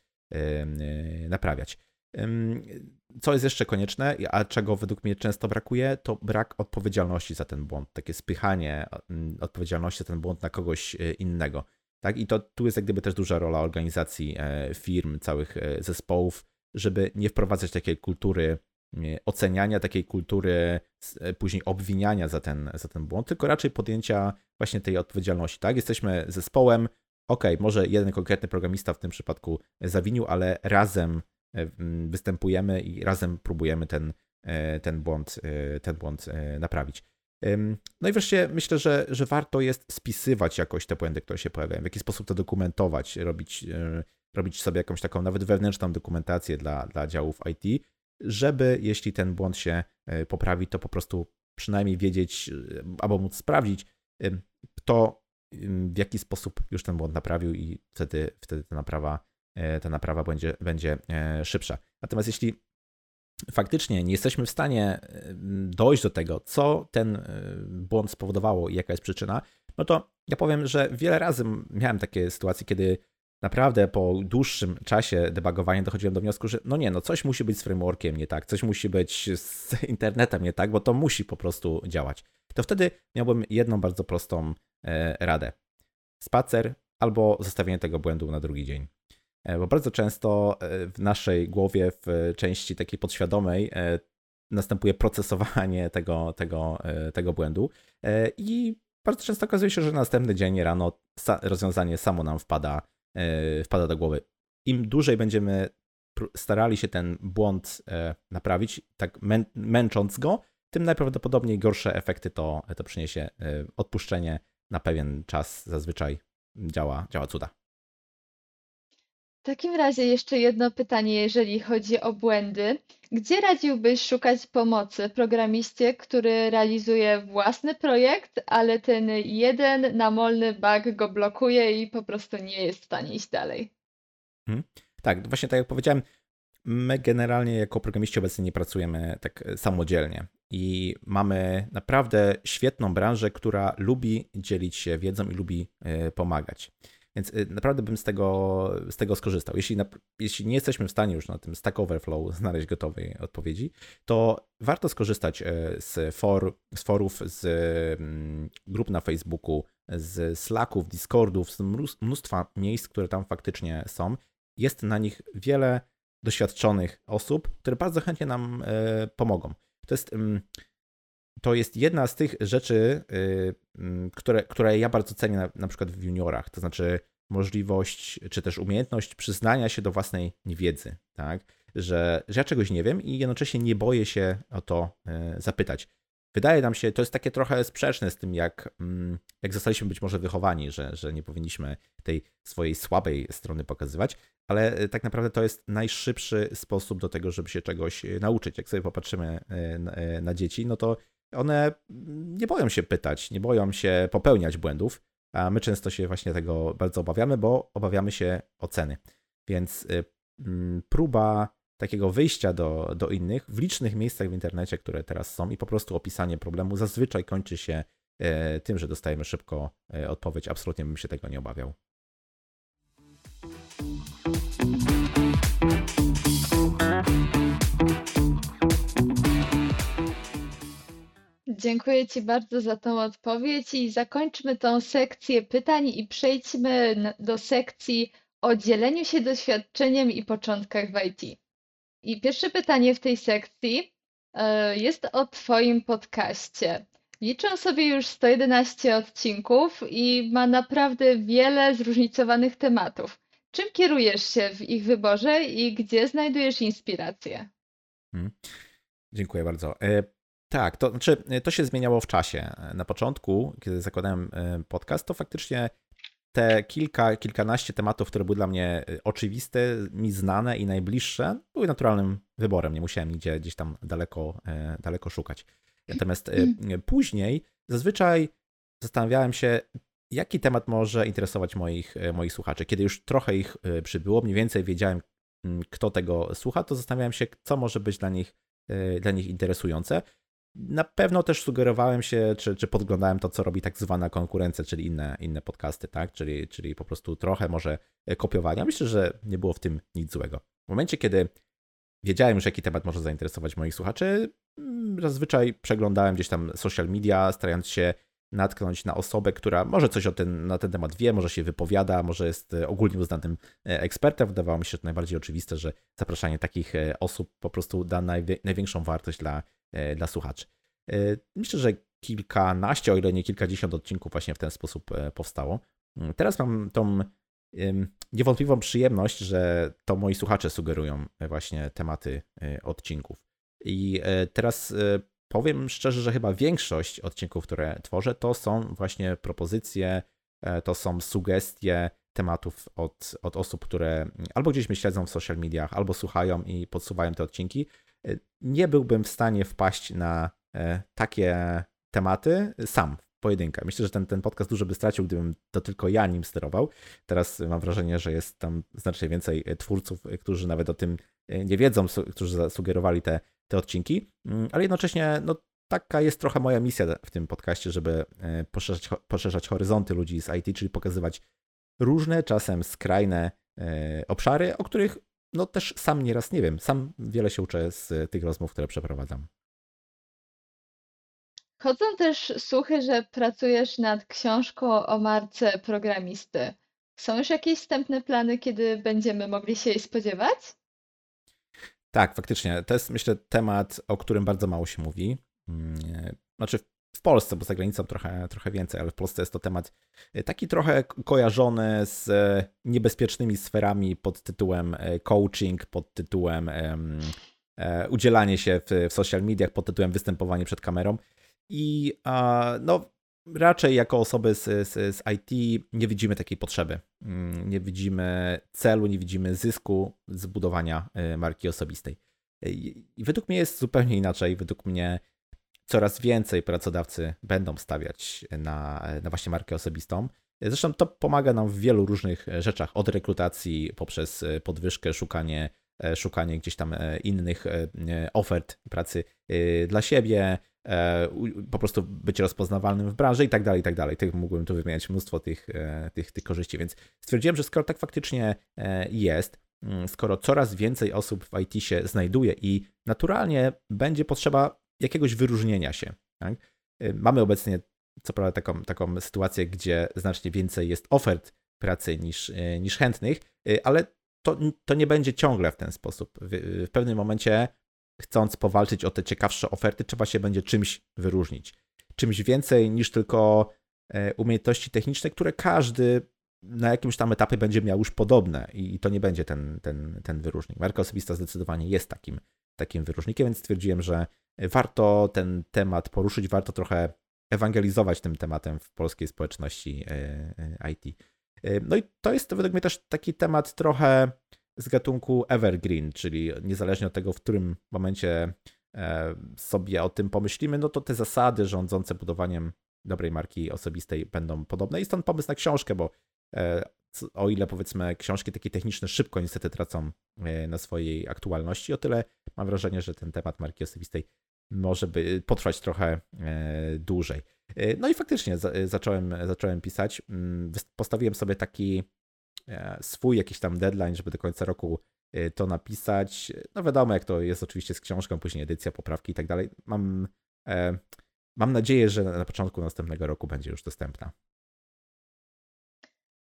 naprawiać. Co jest jeszcze konieczne, a czego według mnie często brakuje, to brak odpowiedzialności za ten błąd, takie spychanie odpowiedzialności za ten błąd na kogoś e, innego. Tak? I to tu jest jak gdyby też duża rola organizacji, e, firm, całych e, zespołów, żeby nie wprowadzać takiej kultury oceniania, takiej kultury później obwiniania za ten, za ten błąd, tylko raczej podjęcia właśnie tej odpowiedzialności. Tak? Jesteśmy zespołem, ok, może jeden konkretny programista w tym przypadku zawinił, ale razem występujemy i razem próbujemy ten, e, ten, błąd, e, ten błąd naprawić. No i wreszcie myślę, że, że warto jest spisywać jakoś te błędy, które się pojawiają, w jaki sposób to dokumentować, robić, robić sobie jakąś taką nawet wewnętrzną dokumentację dla, dla działów IT, żeby jeśli ten błąd się poprawi, to po prostu przynajmniej wiedzieć albo móc sprawdzić, kto w jaki sposób już ten błąd naprawił i wtedy, wtedy ta naprawa E, ta naprawa będzie, będzie e, szybsza. Natomiast jeśli faktycznie nie jesteśmy w stanie e, dojść do tego, co ten błąd spowodowało i jaka jest przyczyna, no to ja powiem, że wiele razy miałem takie sytuacje, kiedy naprawdę po dłuższym czasie debugowania dochodziłem do wniosku, że no nie, no coś musi być z frameworkiem nie tak, coś musi być z [LAUGHS] internetem nie tak, bo to musi po prostu działać. To wtedy miałbym jedną bardzo prostą radę. Spacer albo zostawienie tego błędu na drugi dzień. E, bo bardzo często e, w naszej głowie, w części takiej podświadomej, e, następuje procesowanie [LAUGHS] tego, tego, tego błędu i bardzo często okazuje się, że następny dzień rano rozwiązanie samo nam wpada, wpada do głowy. Im dłużej będziemy starali się ten błąd naprawić, tak męcząc go, tym najprawdopodobniej gorsze efekty to, to przyniesie. Odpuszczenie na pewien czas zazwyczaj działa, działa cuda. Takim razie jeszcze jedno pytanie, jeżeli chodzi o błędy. Gdzie radziłbyś szukać pomocy programiście, który realizuje własny projekt, ale ten jeden namolny bug go blokuje i po prostu nie jest w stanie iść dalej? Hmm. Tak, właśnie tak jak powiedziałem, my generalnie jako programiści obecnie nie pracujemy tak samodzielnie i mamy naprawdę świetną branżę, która lubi dzielić się wiedzą i lubi e, pomagać. Więc y, naprawdę bym z tego, z tego skorzystał. Jeśli, na, jeśli nie jesteśmy w stanie już na tym Stack Overflow [LAUGHS] znaleźć gotowej odpowiedzi, to warto skorzystać e, z, for, z forów, z mm, grup na Facebooku, z Slacków, Discordów, z mnóstwa miejsc, które tam faktycznie są. Jest na nich wiele doświadczonych osób, które bardzo chętnie nam e, pomogą. To jest mm, to jest jedna z tych rzeczy, y, mm, które, które ja bardzo cenię na, na przykład w juniorach, to znaczy możliwość, czy też umiejętność przyznania się do własnej niewiedzy, tak? Że, że ja czegoś nie wiem i jednocześnie nie boję się o to y, zapytać. Wydaje nam się, to jest takie trochę sprzeczne z tym, jak, mm, jak zostaliśmy być może wychowani, że, że nie powinniśmy tej swojej słabej strony pokazywać, ale y, tak naprawdę to jest najszybszy sposób do tego, żeby się czegoś nauczyć. Jak sobie popatrzymy na, na dzieci, no to one nie boją się pytać, nie boją się popełniać błędów, a my często się właśnie tego bardzo obawiamy, bo obawiamy się oceny. Więc y, mm, próba takiego wyjścia do, do innych w licznych miejscach w internecie, które teraz są i po prostu opisanie problemu zazwyczaj kończy się e, tym, że dostajemy szybko e, odpowiedź. Absolutnie bym się tego nie obawiał. Dziękuję Ci bardzo za tą odpowiedź i zakończmy tą sekcję pytań i przejdźmy do sekcji o dzieleniu się doświadczeniem i początkach w IT. I pierwsze pytanie w tej sekcji e, jest o Twoim podcaście. Liczę sobie już 111 odcinków i ma naprawdę wiele zróżnicowanych tematów. Czym kierujesz się w ich wyborze i gdzie znajdujesz inspirację? Hmm. Dziękuję bardzo. E, tak, to znaczy to się zmieniało w czasie. Na początku, kiedy zakładałem e, podcast, to faktycznie te kilka, kilkanaście tematów, które były dla mnie oczywiste, mi znane i najbliższe, były naturalnym wyborem. Nie musiałem nigdzie gdzieś tam daleko, e, daleko szukać. Natomiast e, później zazwyczaj zastanawiałem się, jaki temat może interesować moich, e, moich słuchaczy. Kiedy już trochę ich przybyło, mniej więcej wiedziałem, kto tego słucha, to zastanawiałem się, co może być dla nich, dla nich interesujące. Na pewno też sugerowałem się, czy, czy podglądałem to, co robi tak zwana konkurencja, czyli inne, inne podcasty, tak? Czyli, czyli po prostu trochę może kopiowania. Myślę, że nie było w tym nic złego. W momencie, kiedy wiedziałem już, jaki temat może zainteresować moich słuchaczy, mm, zazwyczaj przeglądałem gdzieś tam social media, starając się natknąć na osobę, która może coś o ten, na ten temat wie, może się wypowiada, może jest ogólnie uznanym e, ekspertem. Wydawało mi się to najbardziej oczywiste, że zapraszanie takich e, osób po prostu da największą wartość dla E, dla słuchaczy. E, myślę, że kilkanaście, o ile nie kilkadziesiąt odcinków właśnie w ten sposób e, powstało. Mm, teraz mam tą niewątpliwą przyjemność, że to moi słuchacze sugerują właśnie tematy odcinków. I teraz powiem szczerze, że chyba większość odcinków, które tworzę, to są właśnie propozycje, to są sugestie tematów od, od osób, które albo gdzieś mnie śledzą w social mediach, albo słuchają i podsuwają te odcinki nie byłbym w stanie wpaść na e, takie tematy sam, w pojedynkę. Myślę, że ten, ten podcast dużo by stracił, gdybym to tylko ja nim sterował. Teraz mam wrażenie, że jest tam znacznie więcej e, twórców, e, którzy nawet o tym nie wiedzą, którzy zasugerowali te, te odcinki, mm, ale jednocześnie no, taka jest trochę moja misja w tym podcaście, żeby poszerzać, poszerzać horyzonty ludzi z IT, czyli pokazywać różne, czasem skrajne obszary, o których no też sam nieraz nie wiem. Sam wiele się uczę z tych rozmów, które przeprowadzam. Chodzą też słuchy, że pracujesz nad książką o marce programisty. Są już jakieś wstępne plany, kiedy będziemy mogli się jej spodziewać? Tak, faktycznie. To jest, myślę, temat, o którym bardzo mało się mówi. Mm, znaczy, w Polsce, bo za granicą trochę, trochę więcej, ale w Polsce jest to temat e, taki trochę kojarzony z e, niebezpiecznymi sferami pod tytułem e, coaching, pod tytułem udzielanie się w, w social mediach, pod tytułem występowanie przed kamerą. I no, raczej jako osoby z, z, z, IT nie widzimy takiej potrzeby. Mm, nie widzimy celu, nie widzimy zysku z budowania marki osobistej. I według mnie jest zupełnie inaczej. Według mnie coraz więcej pracodawcy będą stawiać na, na właśnie markę osobistą. Zresztą to pomaga nam w wielu różnych rzeczach, od rekrutacji poprzez podwyżkę, szukanie, szukanie gdzieś tam innych ofert pracy dla siebie, po prostu być rozpoznawalnym w branży i tak dalej, i tak dalej. Mógłbym tu wymieniać mnóstwo tych, tych, tych korzyści, więc stwierdziłem, że skoro tak faktycznie jest, skoro coraz więcej osób w IT się znajduje i naturalnie będzie potrzeba jakiegoś wyróżnienia się. Tak? Y, mamy obecnie, co prawda, taką, taką sytuację, gdzie znacznie więcej jest ofert pracy niż, y, niż chętnych, y, ale to, to nie będzie ciągle w ten sposób. W, w pewnym momencie, chcąc powalczyć o te ciekawsze oferty, trzeba się będzie czymś wyróżnić. Czymś więcej niż tylko e, umiejętności techniczne, które każdy na jakimś tam etapie będzie miał już podobne i to nie będzie ten, ten, ten wyróżnik. Marka osobista zdecydowanie jest takim, takim wyróżnikiem, więc stwierdziłem, że warto ten temat poruszyć, warto trochę ewangelizować tym tematem w polskiej społeczności e, e, IT. E, no i to jest według mnie też taki temat trochę z gatunku evergreen, czyli niezależnie od tego, w którym momencie sobie o tym pomyślimy, no to te zasady rządzące budowaniem dobrej marki osobistej będą podobne. I stąd pomysł na książkę, bo o ile powiedzmy książki takie techniczne szybko niestety tracą na swojej aktualności, o tyle mam wrażenie, że ten temat marki osobistej może by potrwać trochę dłużej. No i faktycznie zacząłem, zacząłem pisać. Mm, postawiłem sobie taki swój jakiś tam deadline, żeby do końca roku to napisać. No wiadomo, jak to jest oczywiście z książką, później edycja, poprawki i tak dalej. Mam, mam nadzieję, że na początku następnego roku będzie już dostępna.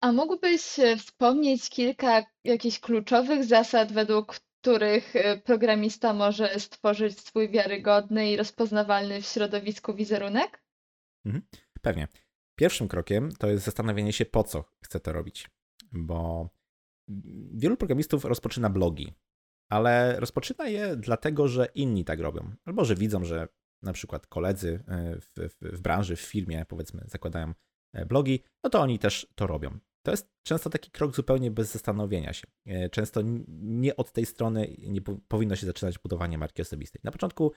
A mógłbyś e, wspomnieć kilka jakichś kluczowych zasad, według których e, programista może stworzyć swój wiarygodny i rozpoznawalny w środowisku wizerunek? Mhm, pewnie. Pierwszym krokiem to jest zastanowienie się, po co chcę to robić. Bo wielu programistów rozpoczyna blogi, ale rozpoczyna je dlatego, że inni tak robią, albo że widzą, że na przykład koledzy e, w, w, w branży, w firmie, powiedzmy, zakładają blogi, no to oni też to robią. To jest często taki krok zupełnie bez zastanowienia się. E, często nie od tej strony nie powinno się zaczynać budowanie marki osobistej. Na początku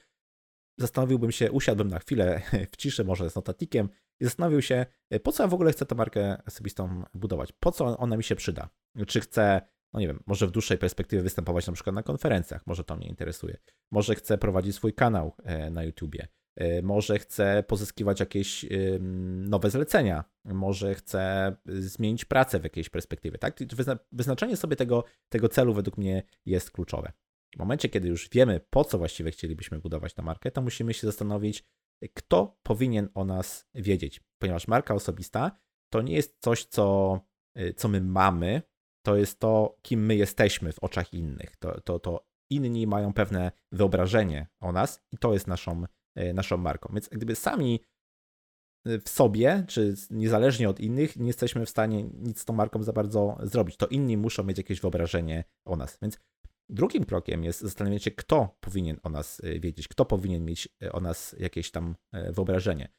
zastanowiłbym się, usiadłbym na chwilę [LAUGHS] w ciszy, może z notatnikiem i zastanowił się, e, po co ja w ogóle chcę tę markę osobistą budować, po co ona mi się przyda. Czy chcę, no nie wiem, może w dłuższej perspektywie występować na przykład na konferencjach, może to mnie interesuje. Może chcę prowadzić swój kanał e, na YouTubie. Y, może chce pozyskiwać jakieś nowe zlecenia, może chce zmienić pracę w jakiejś perspektywie. Tak? Wyznaczenie sobie tego, tego celu według mnie jest kluczowe. W momencie, kiedy już wiemy, po co właściwie chcielibyśmy budować tę markę, to musimy się zastanowić, kto powinien o nas wiedzieć, ponieważ marka osobista to nie jest coś, co, y, co my mamy, to jest to, kim my jesteśmy w oczach innych. To, to, to inni mają pewne wyobrażenie o nas i to jest naszą naszą marką. Więc gdyby sami e, w sobie, czy niezależnie od innych, nie jesteśmy w stanie nic z tą marką za bardzo zrobić. To inni muszą mieć jakieś wyobrażenie o nas. Więc drugim krokiem jest zastanowienie się, kto powinien o nas e, wiedzieć, kto powinien mieć o nas jakieś tam wyobrażenie.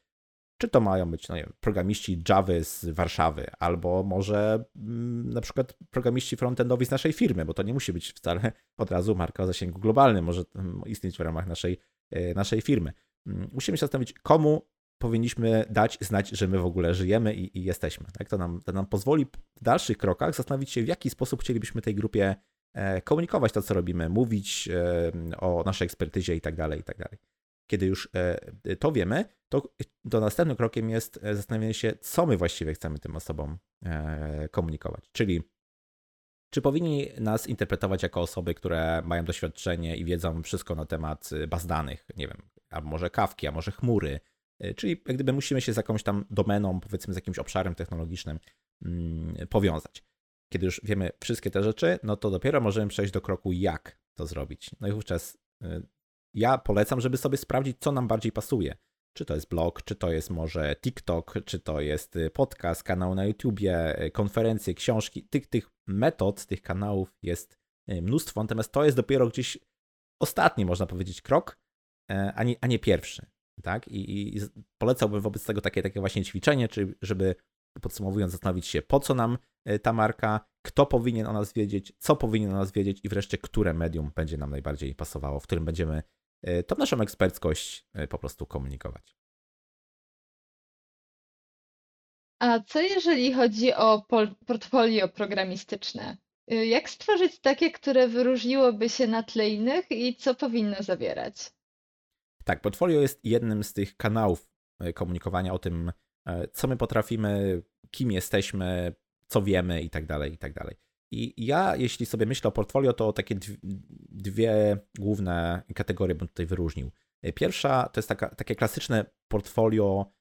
Czy to mają być no wiem, programiści Java z Warszawy, albo może mm, na przykład programiści frontendowi z naszej firmy, bo to nie musi być wcale od razu marka o zasięgu globalnym, może mm, istnieć w ramach naszej, naszej firmy. Mm, musimy się zastanowić, komu powinniśmy dać znać, że my w ogóle żyjemy i, i jesteśmy. Tak? To, nam, to nam pozwoli w dalszych krokach zastanowić się, w jaki sposób chcielibyśmy tej grupie e, komunikować to, co robimy, mówić e, o naszej ekspertyzie i tak tak. Kiedy już e, to wiemy, to, to następnym krokiem jest zastanowienie się, co my właściwie chcemy tym osobom komunikować. Czyli czy powinni nas interpretować jako osoby, które mają doświadczenie i wiedzą wszystko na temat baz danych, nie wiem, a może kawki, a może chmury. E, czyli jak gdyby musimy się z jakąś tam domeną, powiedzmy z jakimś obszarem technologicznym mm, powiązać. Kiedy już wiemy wszystkie te rzeczy, no to dopiero możemy przejść do kroku, jak to zrobić. No i wówczas e, ja polecam, żeby sobie sprawdzić, co nam bardziej pasuje. Czy to jest blog, czy to jest może TikTok, czy to jest e, podcast, kanał na YouTubie, konferencje, książki. Tych, tych metod, tych kanałów jest mnóstwo, natomiast to jest dopiero gdzieś ostatni, można powiedzieć, krok, E, a nie, a nie pierwszy. Tak? I, I, polecałbym wobec tego takie, takie właśnie ćwiczenie, czyli żeby podsumowując, zastanowić się, po co nam ta marka, kto powinien o nas wiedzieć, co powinien o nas wiedzieć i wreszcie, które medium będzie nam najbardziej pasowało, w którym będziemy tą naszą eksperckość po prostu komunikować. A co jeżeli chodzi o portfolio programistyczne? Jak stworzyć takie, które wyróżniłoby się na tle innych i co powinno zawierać? Tak, portfolio jest jednym z tych kanałów e, komunikowania o tym, e, co my potrafimy, kim jesteśmy, co wiemy i tak dalej, i tak dalej. I ja, jeśli sobie myślę o portfolio, to takie dwie główne kategorie bym tutaj wyróżnił. E, pierwsza to jest taka, takie klasyczne portfolio,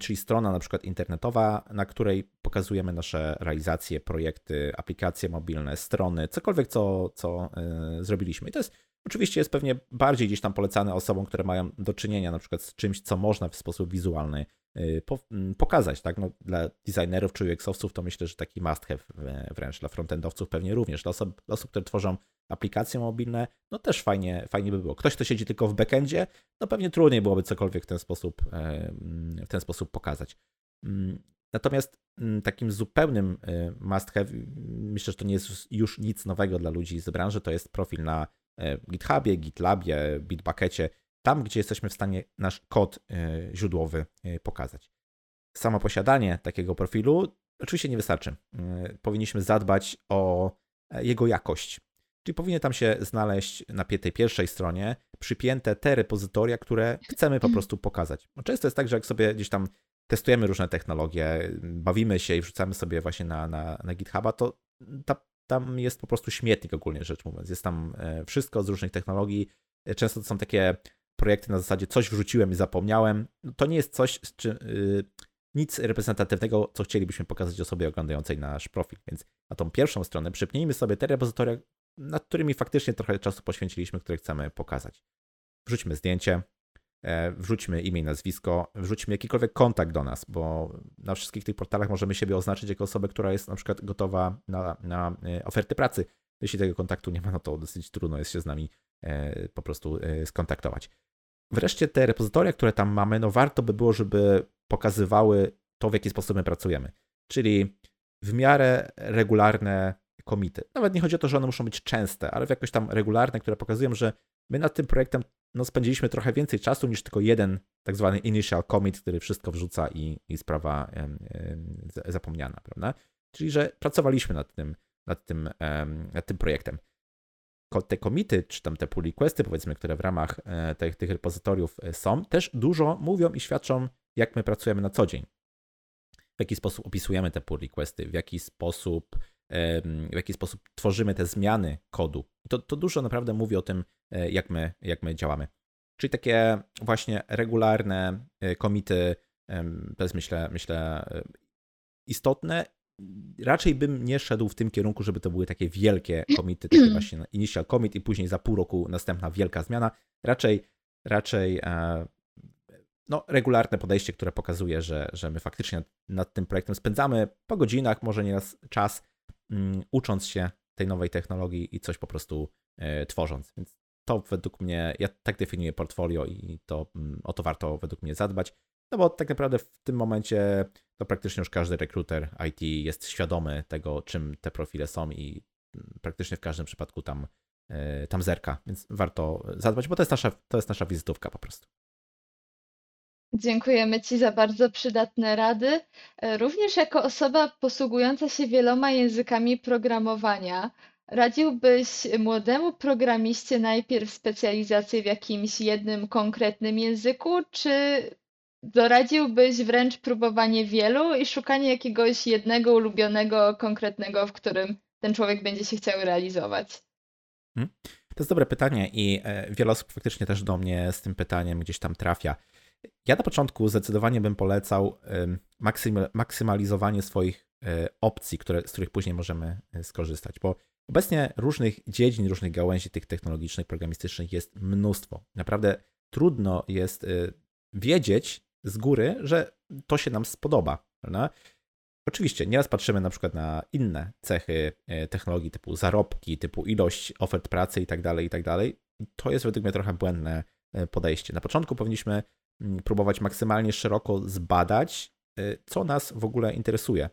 czyli strona na przykład internetowa, na której pokazujemy nasze realizacje, projekty, aplikacje mobilne, strony, cokolwiek, co, co zrobiliśmy. I to jest Oczywiście jest pewnie bardziej gdzieś tam polecane osobom, które mają do czynienia na przykład z czymś, co można w sposób wizualny y, mm, pokazać. Tak? No, dla designerów czy UX-owców to myślę, że taki must have wręcz, dla frontendowców pewnie również. Dla osób, dla osób, które tworzą aplikacje mobilne, no też fajnie, fajnie by było. Ktoś, kto siedzi tylko w backendzie, no pewnie trudniej byłoby cokolwiek w ten sposób, e, mm, w ten sposób pokazać. Mm, natomiast takim zupełnym y, must have, myślę, że to nie jest już nic nowego dla ludzi z branży, to jest profil na E, GitHubie, GitLabie, Bitbuckecie, tam gdzie jesteśmy w stanie nasz kod e, źródłowy e, pokazać. Samo posiadanie takiego profilu oczywiście nie wystarczy. Powinniśmy zadbać o jego jakość. Czyli powinien tam się znaleźć na tej pierwszej stronie przypięte te repozytoria, które chcemy po prostu pokazać. Często jest tak, że jak sobie gdzieś tam testujemy różne technologie, bawimy się i wrzucamy sobie właśnie na, na, na GitHuba, to ta, tam jest po prostu śmietnik ogólnie rzecz mówiąc. Jest tam e, wszystko z różnych technologii. E, często to są takie projekty na zasadzie coś wrzuciłem i zapomniałem. No to nie jest coś, czy, yy, nic reprezentatywnego, co chcielibyśmy pokazać osobie oglądającej nasz profil. Więc na tą pierwszą stronę przypnijmy sobie te repozytoria, nad którymi faktycznie trochę czasu poświęciliśmy, które chcemy pokazać. Wrzućmy zdjęcie, wrzućmy imię, nazwisko, wrzućmy jakikolwiek kontakt do nas, bo na wszystkich tych portalach możemy siebie oznaczyć jako osobę, która jest na przykład gotowa na, na e, oferty pracy. Jeśli tego kontaktu nie ma, no to dosyć trudno jest się z nami e, po prostu skontaktować. Wreszcie te repozytoria, które tam mamy, no warto by było, żeby pokazywały to, w jaki sposób my pracujemy. Czyli w miarę regularne komity. Nawet nie chodzi o to, że one muszą być częste, ale jakoś tam regularne, które pokazują, że my nad tym projektem no, spędziliśmy trochę więcej czasu niż tylko jeden tak zwany initial commit, który wszystko wrzuca i, i sprawa zapomniana, prawda? Czyli, że pracowaliśmy nad tym, nad tym, nad tym projektem. Te komity, czy tam te pull requesty, powiedzmy, które w ramach e, tych, tych repozytoriów e, są, też dużo mówią i świadczą, jak my pracujemy na co dzień. W jaki sposób opisujemy te pull requesty, w jaki sposób w jaki sposób tworzymy te zmiany kodu. To, to dużo naprawdę mówi o tym, e, jak my, jak my działamy. Czyli takie właśnie regularne komity, to jest myślę, myślę istotne. Raczej bym nie szedł w tym kierunku, żeby to były takie wielkie komity, takie [CLEARS THROAT] właśnie initial commit i później za pół roku następna wielka zmiana. Raczej, raczej e, no, regularne podejście, które pokazuje, że, że my faktycznie nad tym projektem spędzamy po godzinach, może nieraz czas, ucząc się tej nowej technologii i coś po prostu e, tworząc. Więc to według mnie, ja tak definiuję portfolio i to mm, o to warto według mnie zadbać. No bo tak naprawdę w tym momencie to praktycznie już każdy rekruter IT jest świadomy tego, czym te profile są i mm, praktycznie w każdym przypadku tam, e, tam zerka, więc warto zadbać, bo to jest nasza, to jest nasza wizytówka po prostu. Dziękujemy Ci za bardzo przydatne rady. E, również jako osoba posługująca się wieloma językami programowania, radziłbyś młodemu programiście najpierw specjalizację w jakimś jednym konkretnym języku, czy doradziłbyś wręcz próbowanie wielu i szukanie jakiegoś jednego ulubionego, konkretnego, w którym ten człowiek będzie się chciał realizować? Hmm? To jest dobre pytanie i e, wiele osób faktycznie też do mnie z tym pytaniem gdzieś tam trafia. Ja na początku zdecydowanie bym polecał maksymalizowanie swoich e, opcji, które, z których później możemy e, skorzystać, bo obecnie różnych dziedzin, różnych gałęzi tych technologicznych, programistycznych jest mnóstwo. Naprawdę trudno jest e, wiedzieć z góry, że to się nam spodoba. Prawda? Oczywiście, nieraz patrzymy na przykład na inne cechy technologii, typu zarobki, typu ilość ofert pracy i tak dalej, i tak. To jest według mnie trochę błędne podejście. Na początku powinniśmy próbować maksymalnie szeroko zbadać, y, co nas w ogóle interesuje.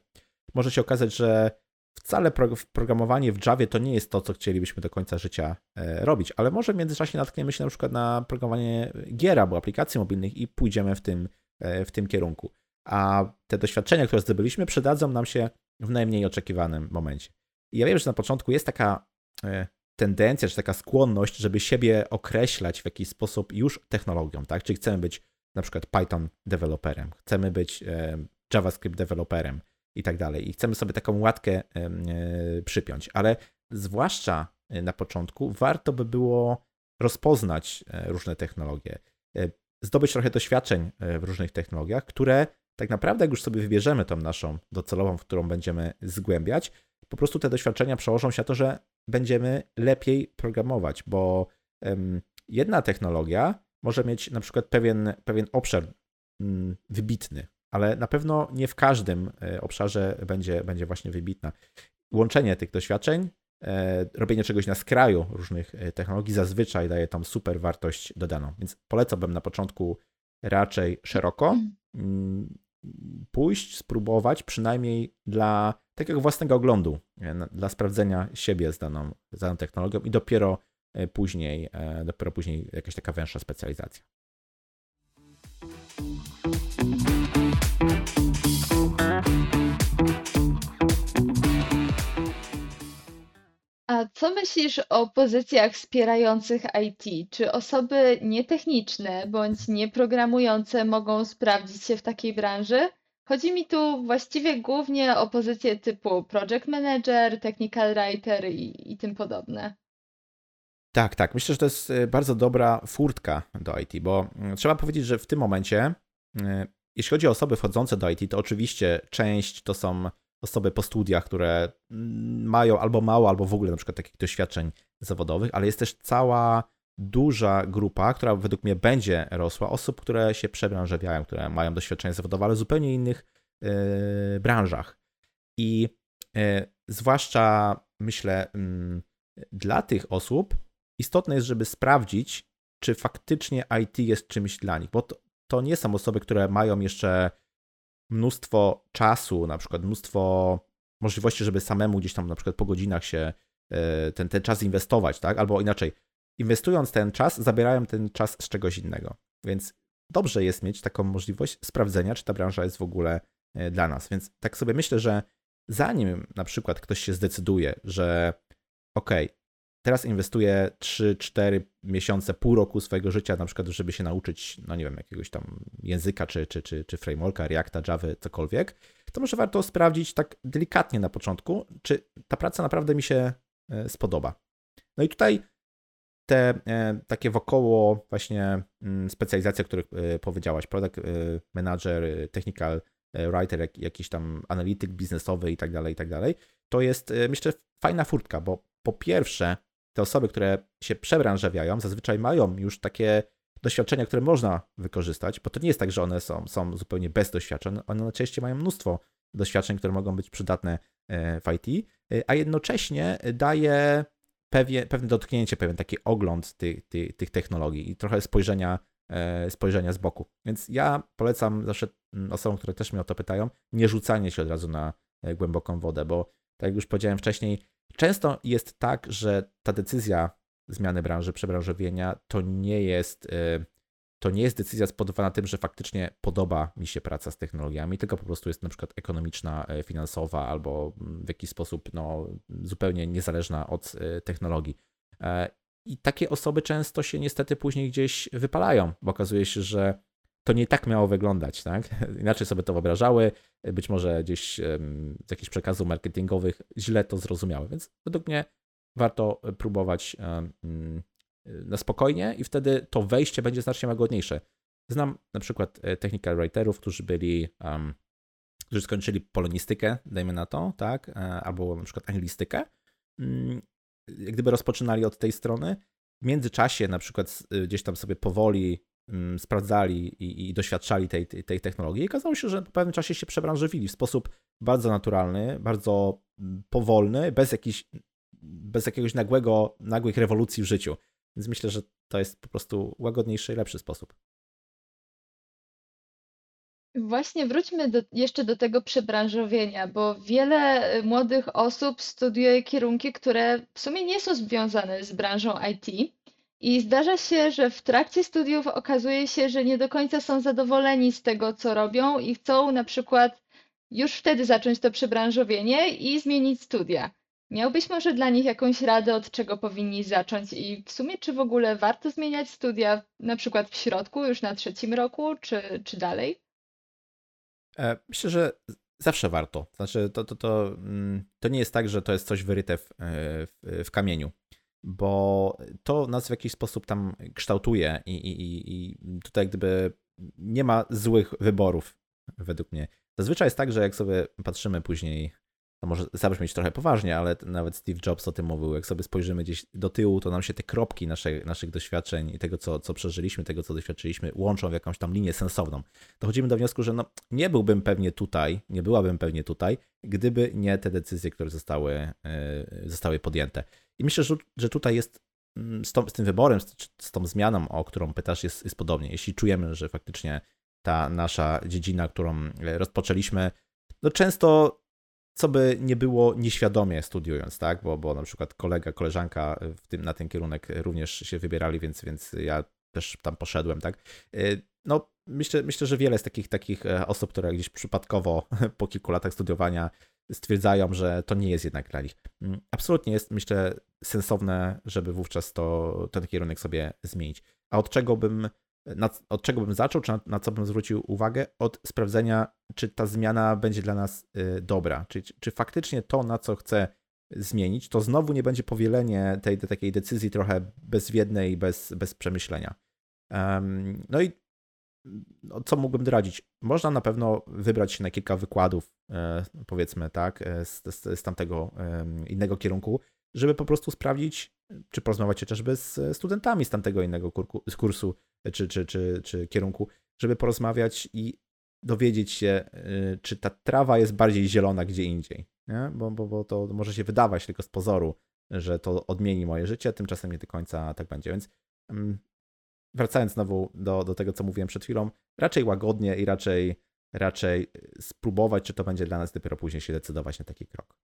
Może się okazać, że wcale programowanie w Javie to nie jest to, co chcielibyśmy do końca życia e, robić, ale może w międzyczasie natkniemy się na przykład na programowanie gier albo aplikacji mobilnych i pójdziemy w tym, e, w tym kierunku. A te doświadczenia, które zdobyliśmy, przydadzą nam się w najmniej oczekiwanym momencie. I ja wiem, że na początku jest taka e, tendencja, czy taka skłonność, żeby siebie określać w jakiś sposób już technologią, tak? Czyli chcemy być na przykład Python deweloperem, chcemy być e, JavaScript deweloperem i tak dalej. I chcemy sobie taką łatkę e, przypiąć, ale zwłaszcza e, na początku warto by było rozpoznać różne technologie, zdobyć trochę doświadczeń w różnych technologiach, które tak naprawdę, jak już sobie wybierzemy tą naszą docelową, w którą będziemy zgłębiać, po prostu te doświadczenia przełożą się na to, że będziemy lepiej programować, bo jedna technologia może mieć na przykład pewien, pewien obszar mm, wybitny, ale na pewno nie w każdym e, obszarze będzie, będzie właśnie wybitna. Łączenie tych doświadczeń, e, robienie czegoś na skraju różnych e, technologii zazwyczaj daje tam super wartość dodaną. Więc polecałbym na początku raczej szeroko mm, pójść, spróbować, przynajmniej dla takiego własnego oglądu, dla sprawdzenia siebie z daną, z daną technologią i dopiero E, później, e, dopiero później jakaś taka węższa specjalizacja. A co myślisz o pozycjach wspierających IT? Czy osoby nietechniczne bądź nieprogramujące mogą sprawdzić się w takiej branży? Chodzi mi tu właściwie głównie o pozycje typu project manager, technical writer i, i tym podobne. Tak, tak. Myślę, że to jest y, bardzo dobra furtka do IT, bo mm, trzeba powiedzieć, że w tym momencie, y, jeśli chodzi o osoby wchodzące do IT, to oczywiście część to są osoby po studiach, które mm, mają albo mało, albo w ogóle na przykład takich doświadczeń zawodowych, ale jest też cała duża grupa, która według mnie będzie rosła, osób, które się przebranżawiają, które mają doświadczenie zawodowe, ale w zupełnie innych yy, branżach. I yy, zwłaszcza myślę, yy, dla tych osób istotne jest, żeby sprawdzić, czy faktycznie IT jest czymś dla nich, bo to, to nie są osoby, które mają jeszcze mnóstwo czasu, na przykład mnóstwo możliwości, żeby samemu gdzieś tam na przykład po godzinach się e, ten, ten czas inwestować, tak? Albo inaczej, inwestując ten czas, zabierają ten czas z czegoś innego. Więc dobrze jest mieć taką możliwość sprawdzenia, czy ta branża jest w ogóle e, dla nas. Więc tak sobie myślę, że zanim na przykład ktoś się zdecyduje, że ok, teraz inwestuję 3-4 miesiące, pół roku swojego życia, na przykład, żeby się nauczyć, no nie wiem, jakiegoś tam języka, czy, czy, czy, czy frameworka, Reacta, Java, cokolwiek, to może warto sprawdzić tak delikatnie na początku, czy ta praca naprawdę mi się e, spodoba. No i tutaj te e, takie wokoło właśnie mm, specjalizacje, o których e, powiedziałaś, product manager, technical writer, jakiś tam analityk biznesowy i tak dalej, i tak dalej, to jest myślę fajna furtka, bo po pierwsze te osoby, które się przebranżawiają, zazwyczaj mają już takie doświadczenia, które można wykorzystać, bo to nie jest tak, że one są, są zupełnie bez doświadczeń. One najczęściej mają mnóstwo doświadczeń, które mogą być przydatne e, w IT, e, a jednocześnie daje pewien, pewne dotknięcie, pewien taki ogląd tych, tych, tych technologii i trochę spojrzenia, e, spojrzenia z boku. Więc ja polecam zawsze mm, osobom, które też mnie o to pytają, nie rzucanie się od razu na głęboką wodę, bo tak jak już powiedziałem wcześniej, Często jest tak, że ta decyzja zmiany branży, przebranżowienia to nie jest, y, to nie jest decyzja spowodowana tym, że faktycznie podoba mi się praca z technologiami, tylko po prostu jest na przykład ekonomiczna, y, finansowa albo w jakiś sposób no, zupełnie niezależna od y, technologii. E, I takie osoby często się niestety później gdzieś wypalają, bo okazuje się, że to nie tak miało wyglądać, tak? [LAUGHS] Inaczej sobie to wyobrażały, być może gdzieś z jakichś przekazów marketingowych źle to zrozumiały, więc według mnie warto próbować mm, na spokojnie i wtedy to wejście będzie znacznie łagodniejsze. Znam na przykład e, technical writerów, którzy byli, um, którzy skończyli polonistykę, dajmy na to, tak, e, albo na przykład anglistykę, mm, gdyby rozpoczynali od tej strony, w międzyczasie na przykład gdzieś tam sobie powoli sprawdzali i, i doświadczali tej, tej, tej, technologii. I okazało się, że po pewnym czasie się przebranżowili w sposób bardzo naturalny, bardzo mm, powolny, bez, jakiś, bez jakiegoś nagłego, nagłych rewolucji w życiu. Więc myślę, że to jest po prostu łagodniejszy i lepszy sposób. Właśnie wróćmy do, jeszcze do tego przebranżowienia, bo wiele młodych osób studiuje kierunki, które w sumie nie są związane z branżą IT. I zdarza się, że w trakcie studiów okazuje się, że nie do końca są zadowoleni z tego, co robią i chcą na przykład już wtedy zacząć to przebranżowienie i zmienić studia. Miałbyś może dla nich jakąś radę, od czego powinni zacząć i w sumie czy w ogóle warto zmieniać studia na przykład w środku, już na trzecim roku, czy, czy dalej? E, myślę, że zawsze warto. Znaczy, to, to, to, mm, to nie jest tak, że to jest coś wyryte w, e, w, w kamieniu bo to nas w jakiś sposób tam kształtuje i, i, i tutaj gdyby nie ma złych wyborów według mnie. Zazwyczaj jest tak, że jak sobie patrzymy później, to może zabrzmieć trochę poważnie, ale nawet Steve Jobs o tym mówił, jak sobie spojrzymy gdzieś do tyłu, to nam się te kropki naszej, naszych doświadczeń i tego, co, co przeżyliśmy, tego, co doświadczyliśmy, łączą w jakąś tam linię sensowną. Dochodzimy do wniosku, że no, nie byłbym pewnie tutaj, nie byłabym pewnie tutaj, gdyby nie te decyzje, które zostały, yy, zostały podjęte. I myślę, że, tutaj jest mm, z, z tym wyborem, z, z, tą zmianą, o którą pytasz, jest, jest podobnie. Jeśli czujemy, że faktycznie ta nasza dziedzina, którą e, rozpoczęliśmy, no często co by nie było nieświadomie studiując, tak? Bo, bo na przykład kolega, koleżanka w tym, na ten kierunek również się wybierali, więc, więc ja też tam poszedłem, tak? E, no, myślę, myślę, że wiele z takich, takich e, osób, które gdzieś przypadkowo [LAUGHS] po kilku latach studiowania stwierdzają, że to nie jest jednak dla nich. Mm, absolutnie jest, myślę, sensowne, żeby wówczas to, ten kierunek sobie zmienić. A od czego bym, na, od czego bym zaczął, czy na, na, co bym zwrócił uwagę? Od sprawdzenia, czy ta zmiana będzie dla nas y, dobra, czy, czy faktycznie to, na co chcę zmienić, to znowu nie będzie powielenie tej, tej takiej decyzji trochę bezwiednej, bez, bez przemyślenia. Um, no i no, co mógłbym doradzić? Można na pewno wybrać się na kilka wykładów, e, powiedzmy, tak, e, z, z, z tamtego innego kierunku, żeby po prostu sprawdzić, czy porozmawiać chociażby z studentami z tamtego innego kurku, z kursu czy, czy, czy, czy kierunku, żeby porozmawiać i dowiedzieć się, e, czy ta trawa jest bardziej zielona gdzie indziej. Nie? Bo, bo, bo to może się wydawać tylko z pozoru, że to odmieni moje życie, tymczasem nie do końca tak będzie. Więc mm, wracając znowu do, do tego, co mówiłem przed chwilą, raczej łagodnie i raczej, raczej spróbować, czy to będzie dla nas dopiero później się decydować na taki krok.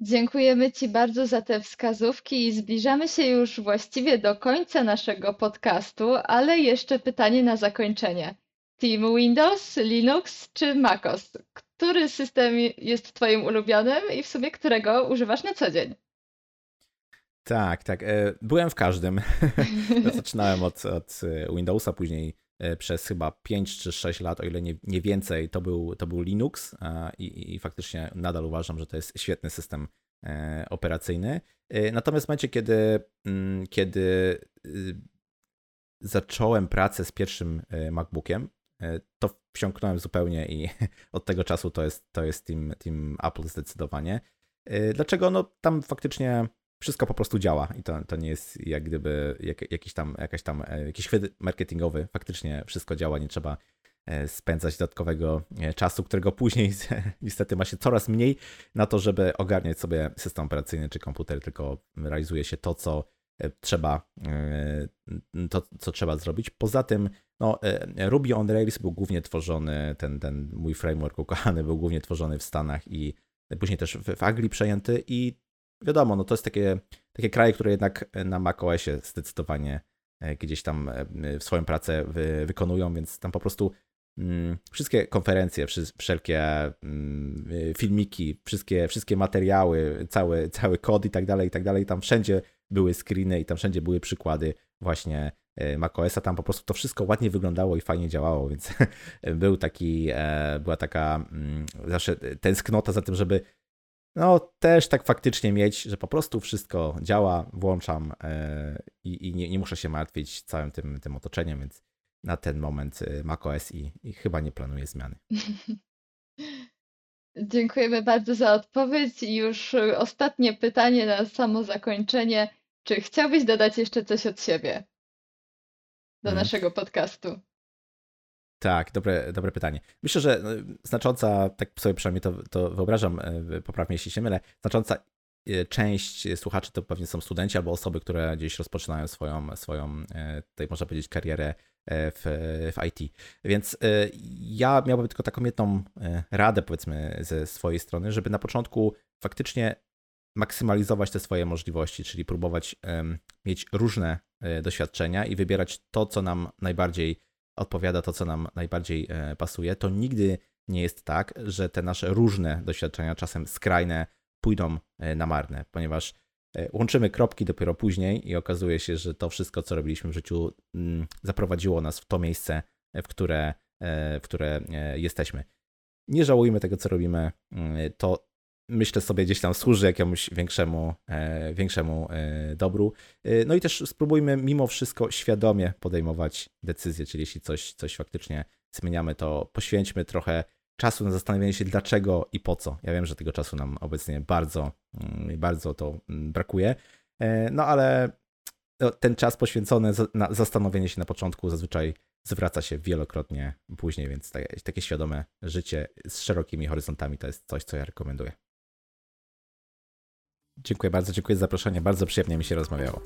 Dziękujemy Ci bardzo za te wskazówki i zbliżamy się już właściwie do końca naszego podcastu, ale jeszcze pytanie na zakończenie. Team Windows, Linux czy MacOS? Który system jest Twoim ulubionym i w sumie którego używasz na co dzień? Tak, tak. E, byłem w każdym. [LAUGHS] Zaczynałem od, od Windowsa, później e, przez chyba 5 czy 6 lat, o ile nie, nie więcej, to był, to był Linux i, i faktycznie nadal uważam, że to jest świetny system e, operacyjny. Natomiast w momencie, kiedy, mm, kiedy y, zacząłem pracę z pierwszym MacBookiem, to wsiąknąłem zupełnie i [LAUGHS] od tego czasu to jest, to jest team, team Apple zdecydowanie. Dlaczego? No tam faktycznie wszystko po prostu działa i to, to nie jest jak gdyby jak, jakiś tam, jakaś tam, e, jakiś chwyt marketingowy. Faktycznie wszystko działa, nie trzeba e, spędzać dodatkowego e, czasu, którego później [LAUGHS] niestety ma się coraz mniej na to, żeby ogarniać sobie system operacyjny czy komputer, tylko realizuje się to, co trzeba, to, co trzeba zrobić. Poza tym, no, Ruby on Rails był głównie tworzony, ten, ten mój framework ukochany był głównie tworzony w Stanach i później też w, w przejęty i wiadomo, no to jest takie, takie kraje, które jednak na macOSie zdecydowanie e, gdzieś tam e, swoją pracę wy, wykonują, więc tam po prostu mm, wszystkie konferencje, wszelkie mm, filmiki, wszystkie, wszystkie materiały, cały, cały kod i tak dalej, i tak dalej, tam wszędzie były screeny i tam wszędzie były przykłady właśnie e, macOSa, tam po prostu to wszystko ładnie wyglądało i fajnie działało, więc [LAUGHS] był taki, była taka mm, zawsze tęsknota za tym, żeby no też tak faktycznie mieć, że po prostu wszystko działa, włączam e, i, i nie, nie, muszę się martwić całym tym, tym otoczeniem, więc na ten moment e, macOS i, i chyba nie planuję zmiany. [LAUGHS] Dziękujemy bardzo za odpowiedź. I już ostatnie pytanie na samo zakończenie. Czy chciałbyś dodać jeszcze coś od siebie do hmm. naszego podcastu? Tak, dobre, dobre pytanie. Myślę, że no, znacząca, tak sobie przynajmniej to, to wyobrażam, e, poprawnie jeśli się mylę, znacząca e, część słuchaczy to pewnie są studenci albo osoby, które gdzieś rozpoczynają swoją, swoją e, tutaj można powiedzieć, karierę w, w IT. Więc ja miałbym tylko taką jedną radę, powiedzmy, ze swojej strony, żeby na początku faktycznie maksymalizować te swoje możliwości, czyli próbować mieć różne doświadczenia i wybierać to, co nam najbardziej odpowiada to, co nam najbardziej e, pasuje, to nigdy nie jest tak, że te nasze różne doświadczenia, czasem skrajne, pójdą e, na marne, ponieważ e, łączymy kropki dopiero później i okazuje się, że to wszystko, co robiliśmy w życiu, mm, zaprowadziło nas w to miejsce, w które, w które jesteśmy. Nie żałujmy tego, co robimy. Mm, to myślę sobie gdzieś tam służy jakiemuś większemu, e, większemu e, dobru. E, no i też spróbujmy mimo wszystko świadomie podejmować decyzje, czyli jeśli coś, coś faktycznie zmieniamy, to poświęćmy trochę czasu na zastanowienie się dlaczego i po co. Ja wiem, że tego czasu nam obecnie bardzo, mm, bardzo to mm, brakuje, no ale no, ten czas poświęcony na zastanowienie się na początku zazwyczaj zwraca się wielokrotnie później, więc takie świadome życie z szerokimi horyzontami to jest coś, co ja rekomenduję. Dziękuję bardzo, dziękuję za zaproszenie. Bardzo przyjemnie mi się rozmawiało.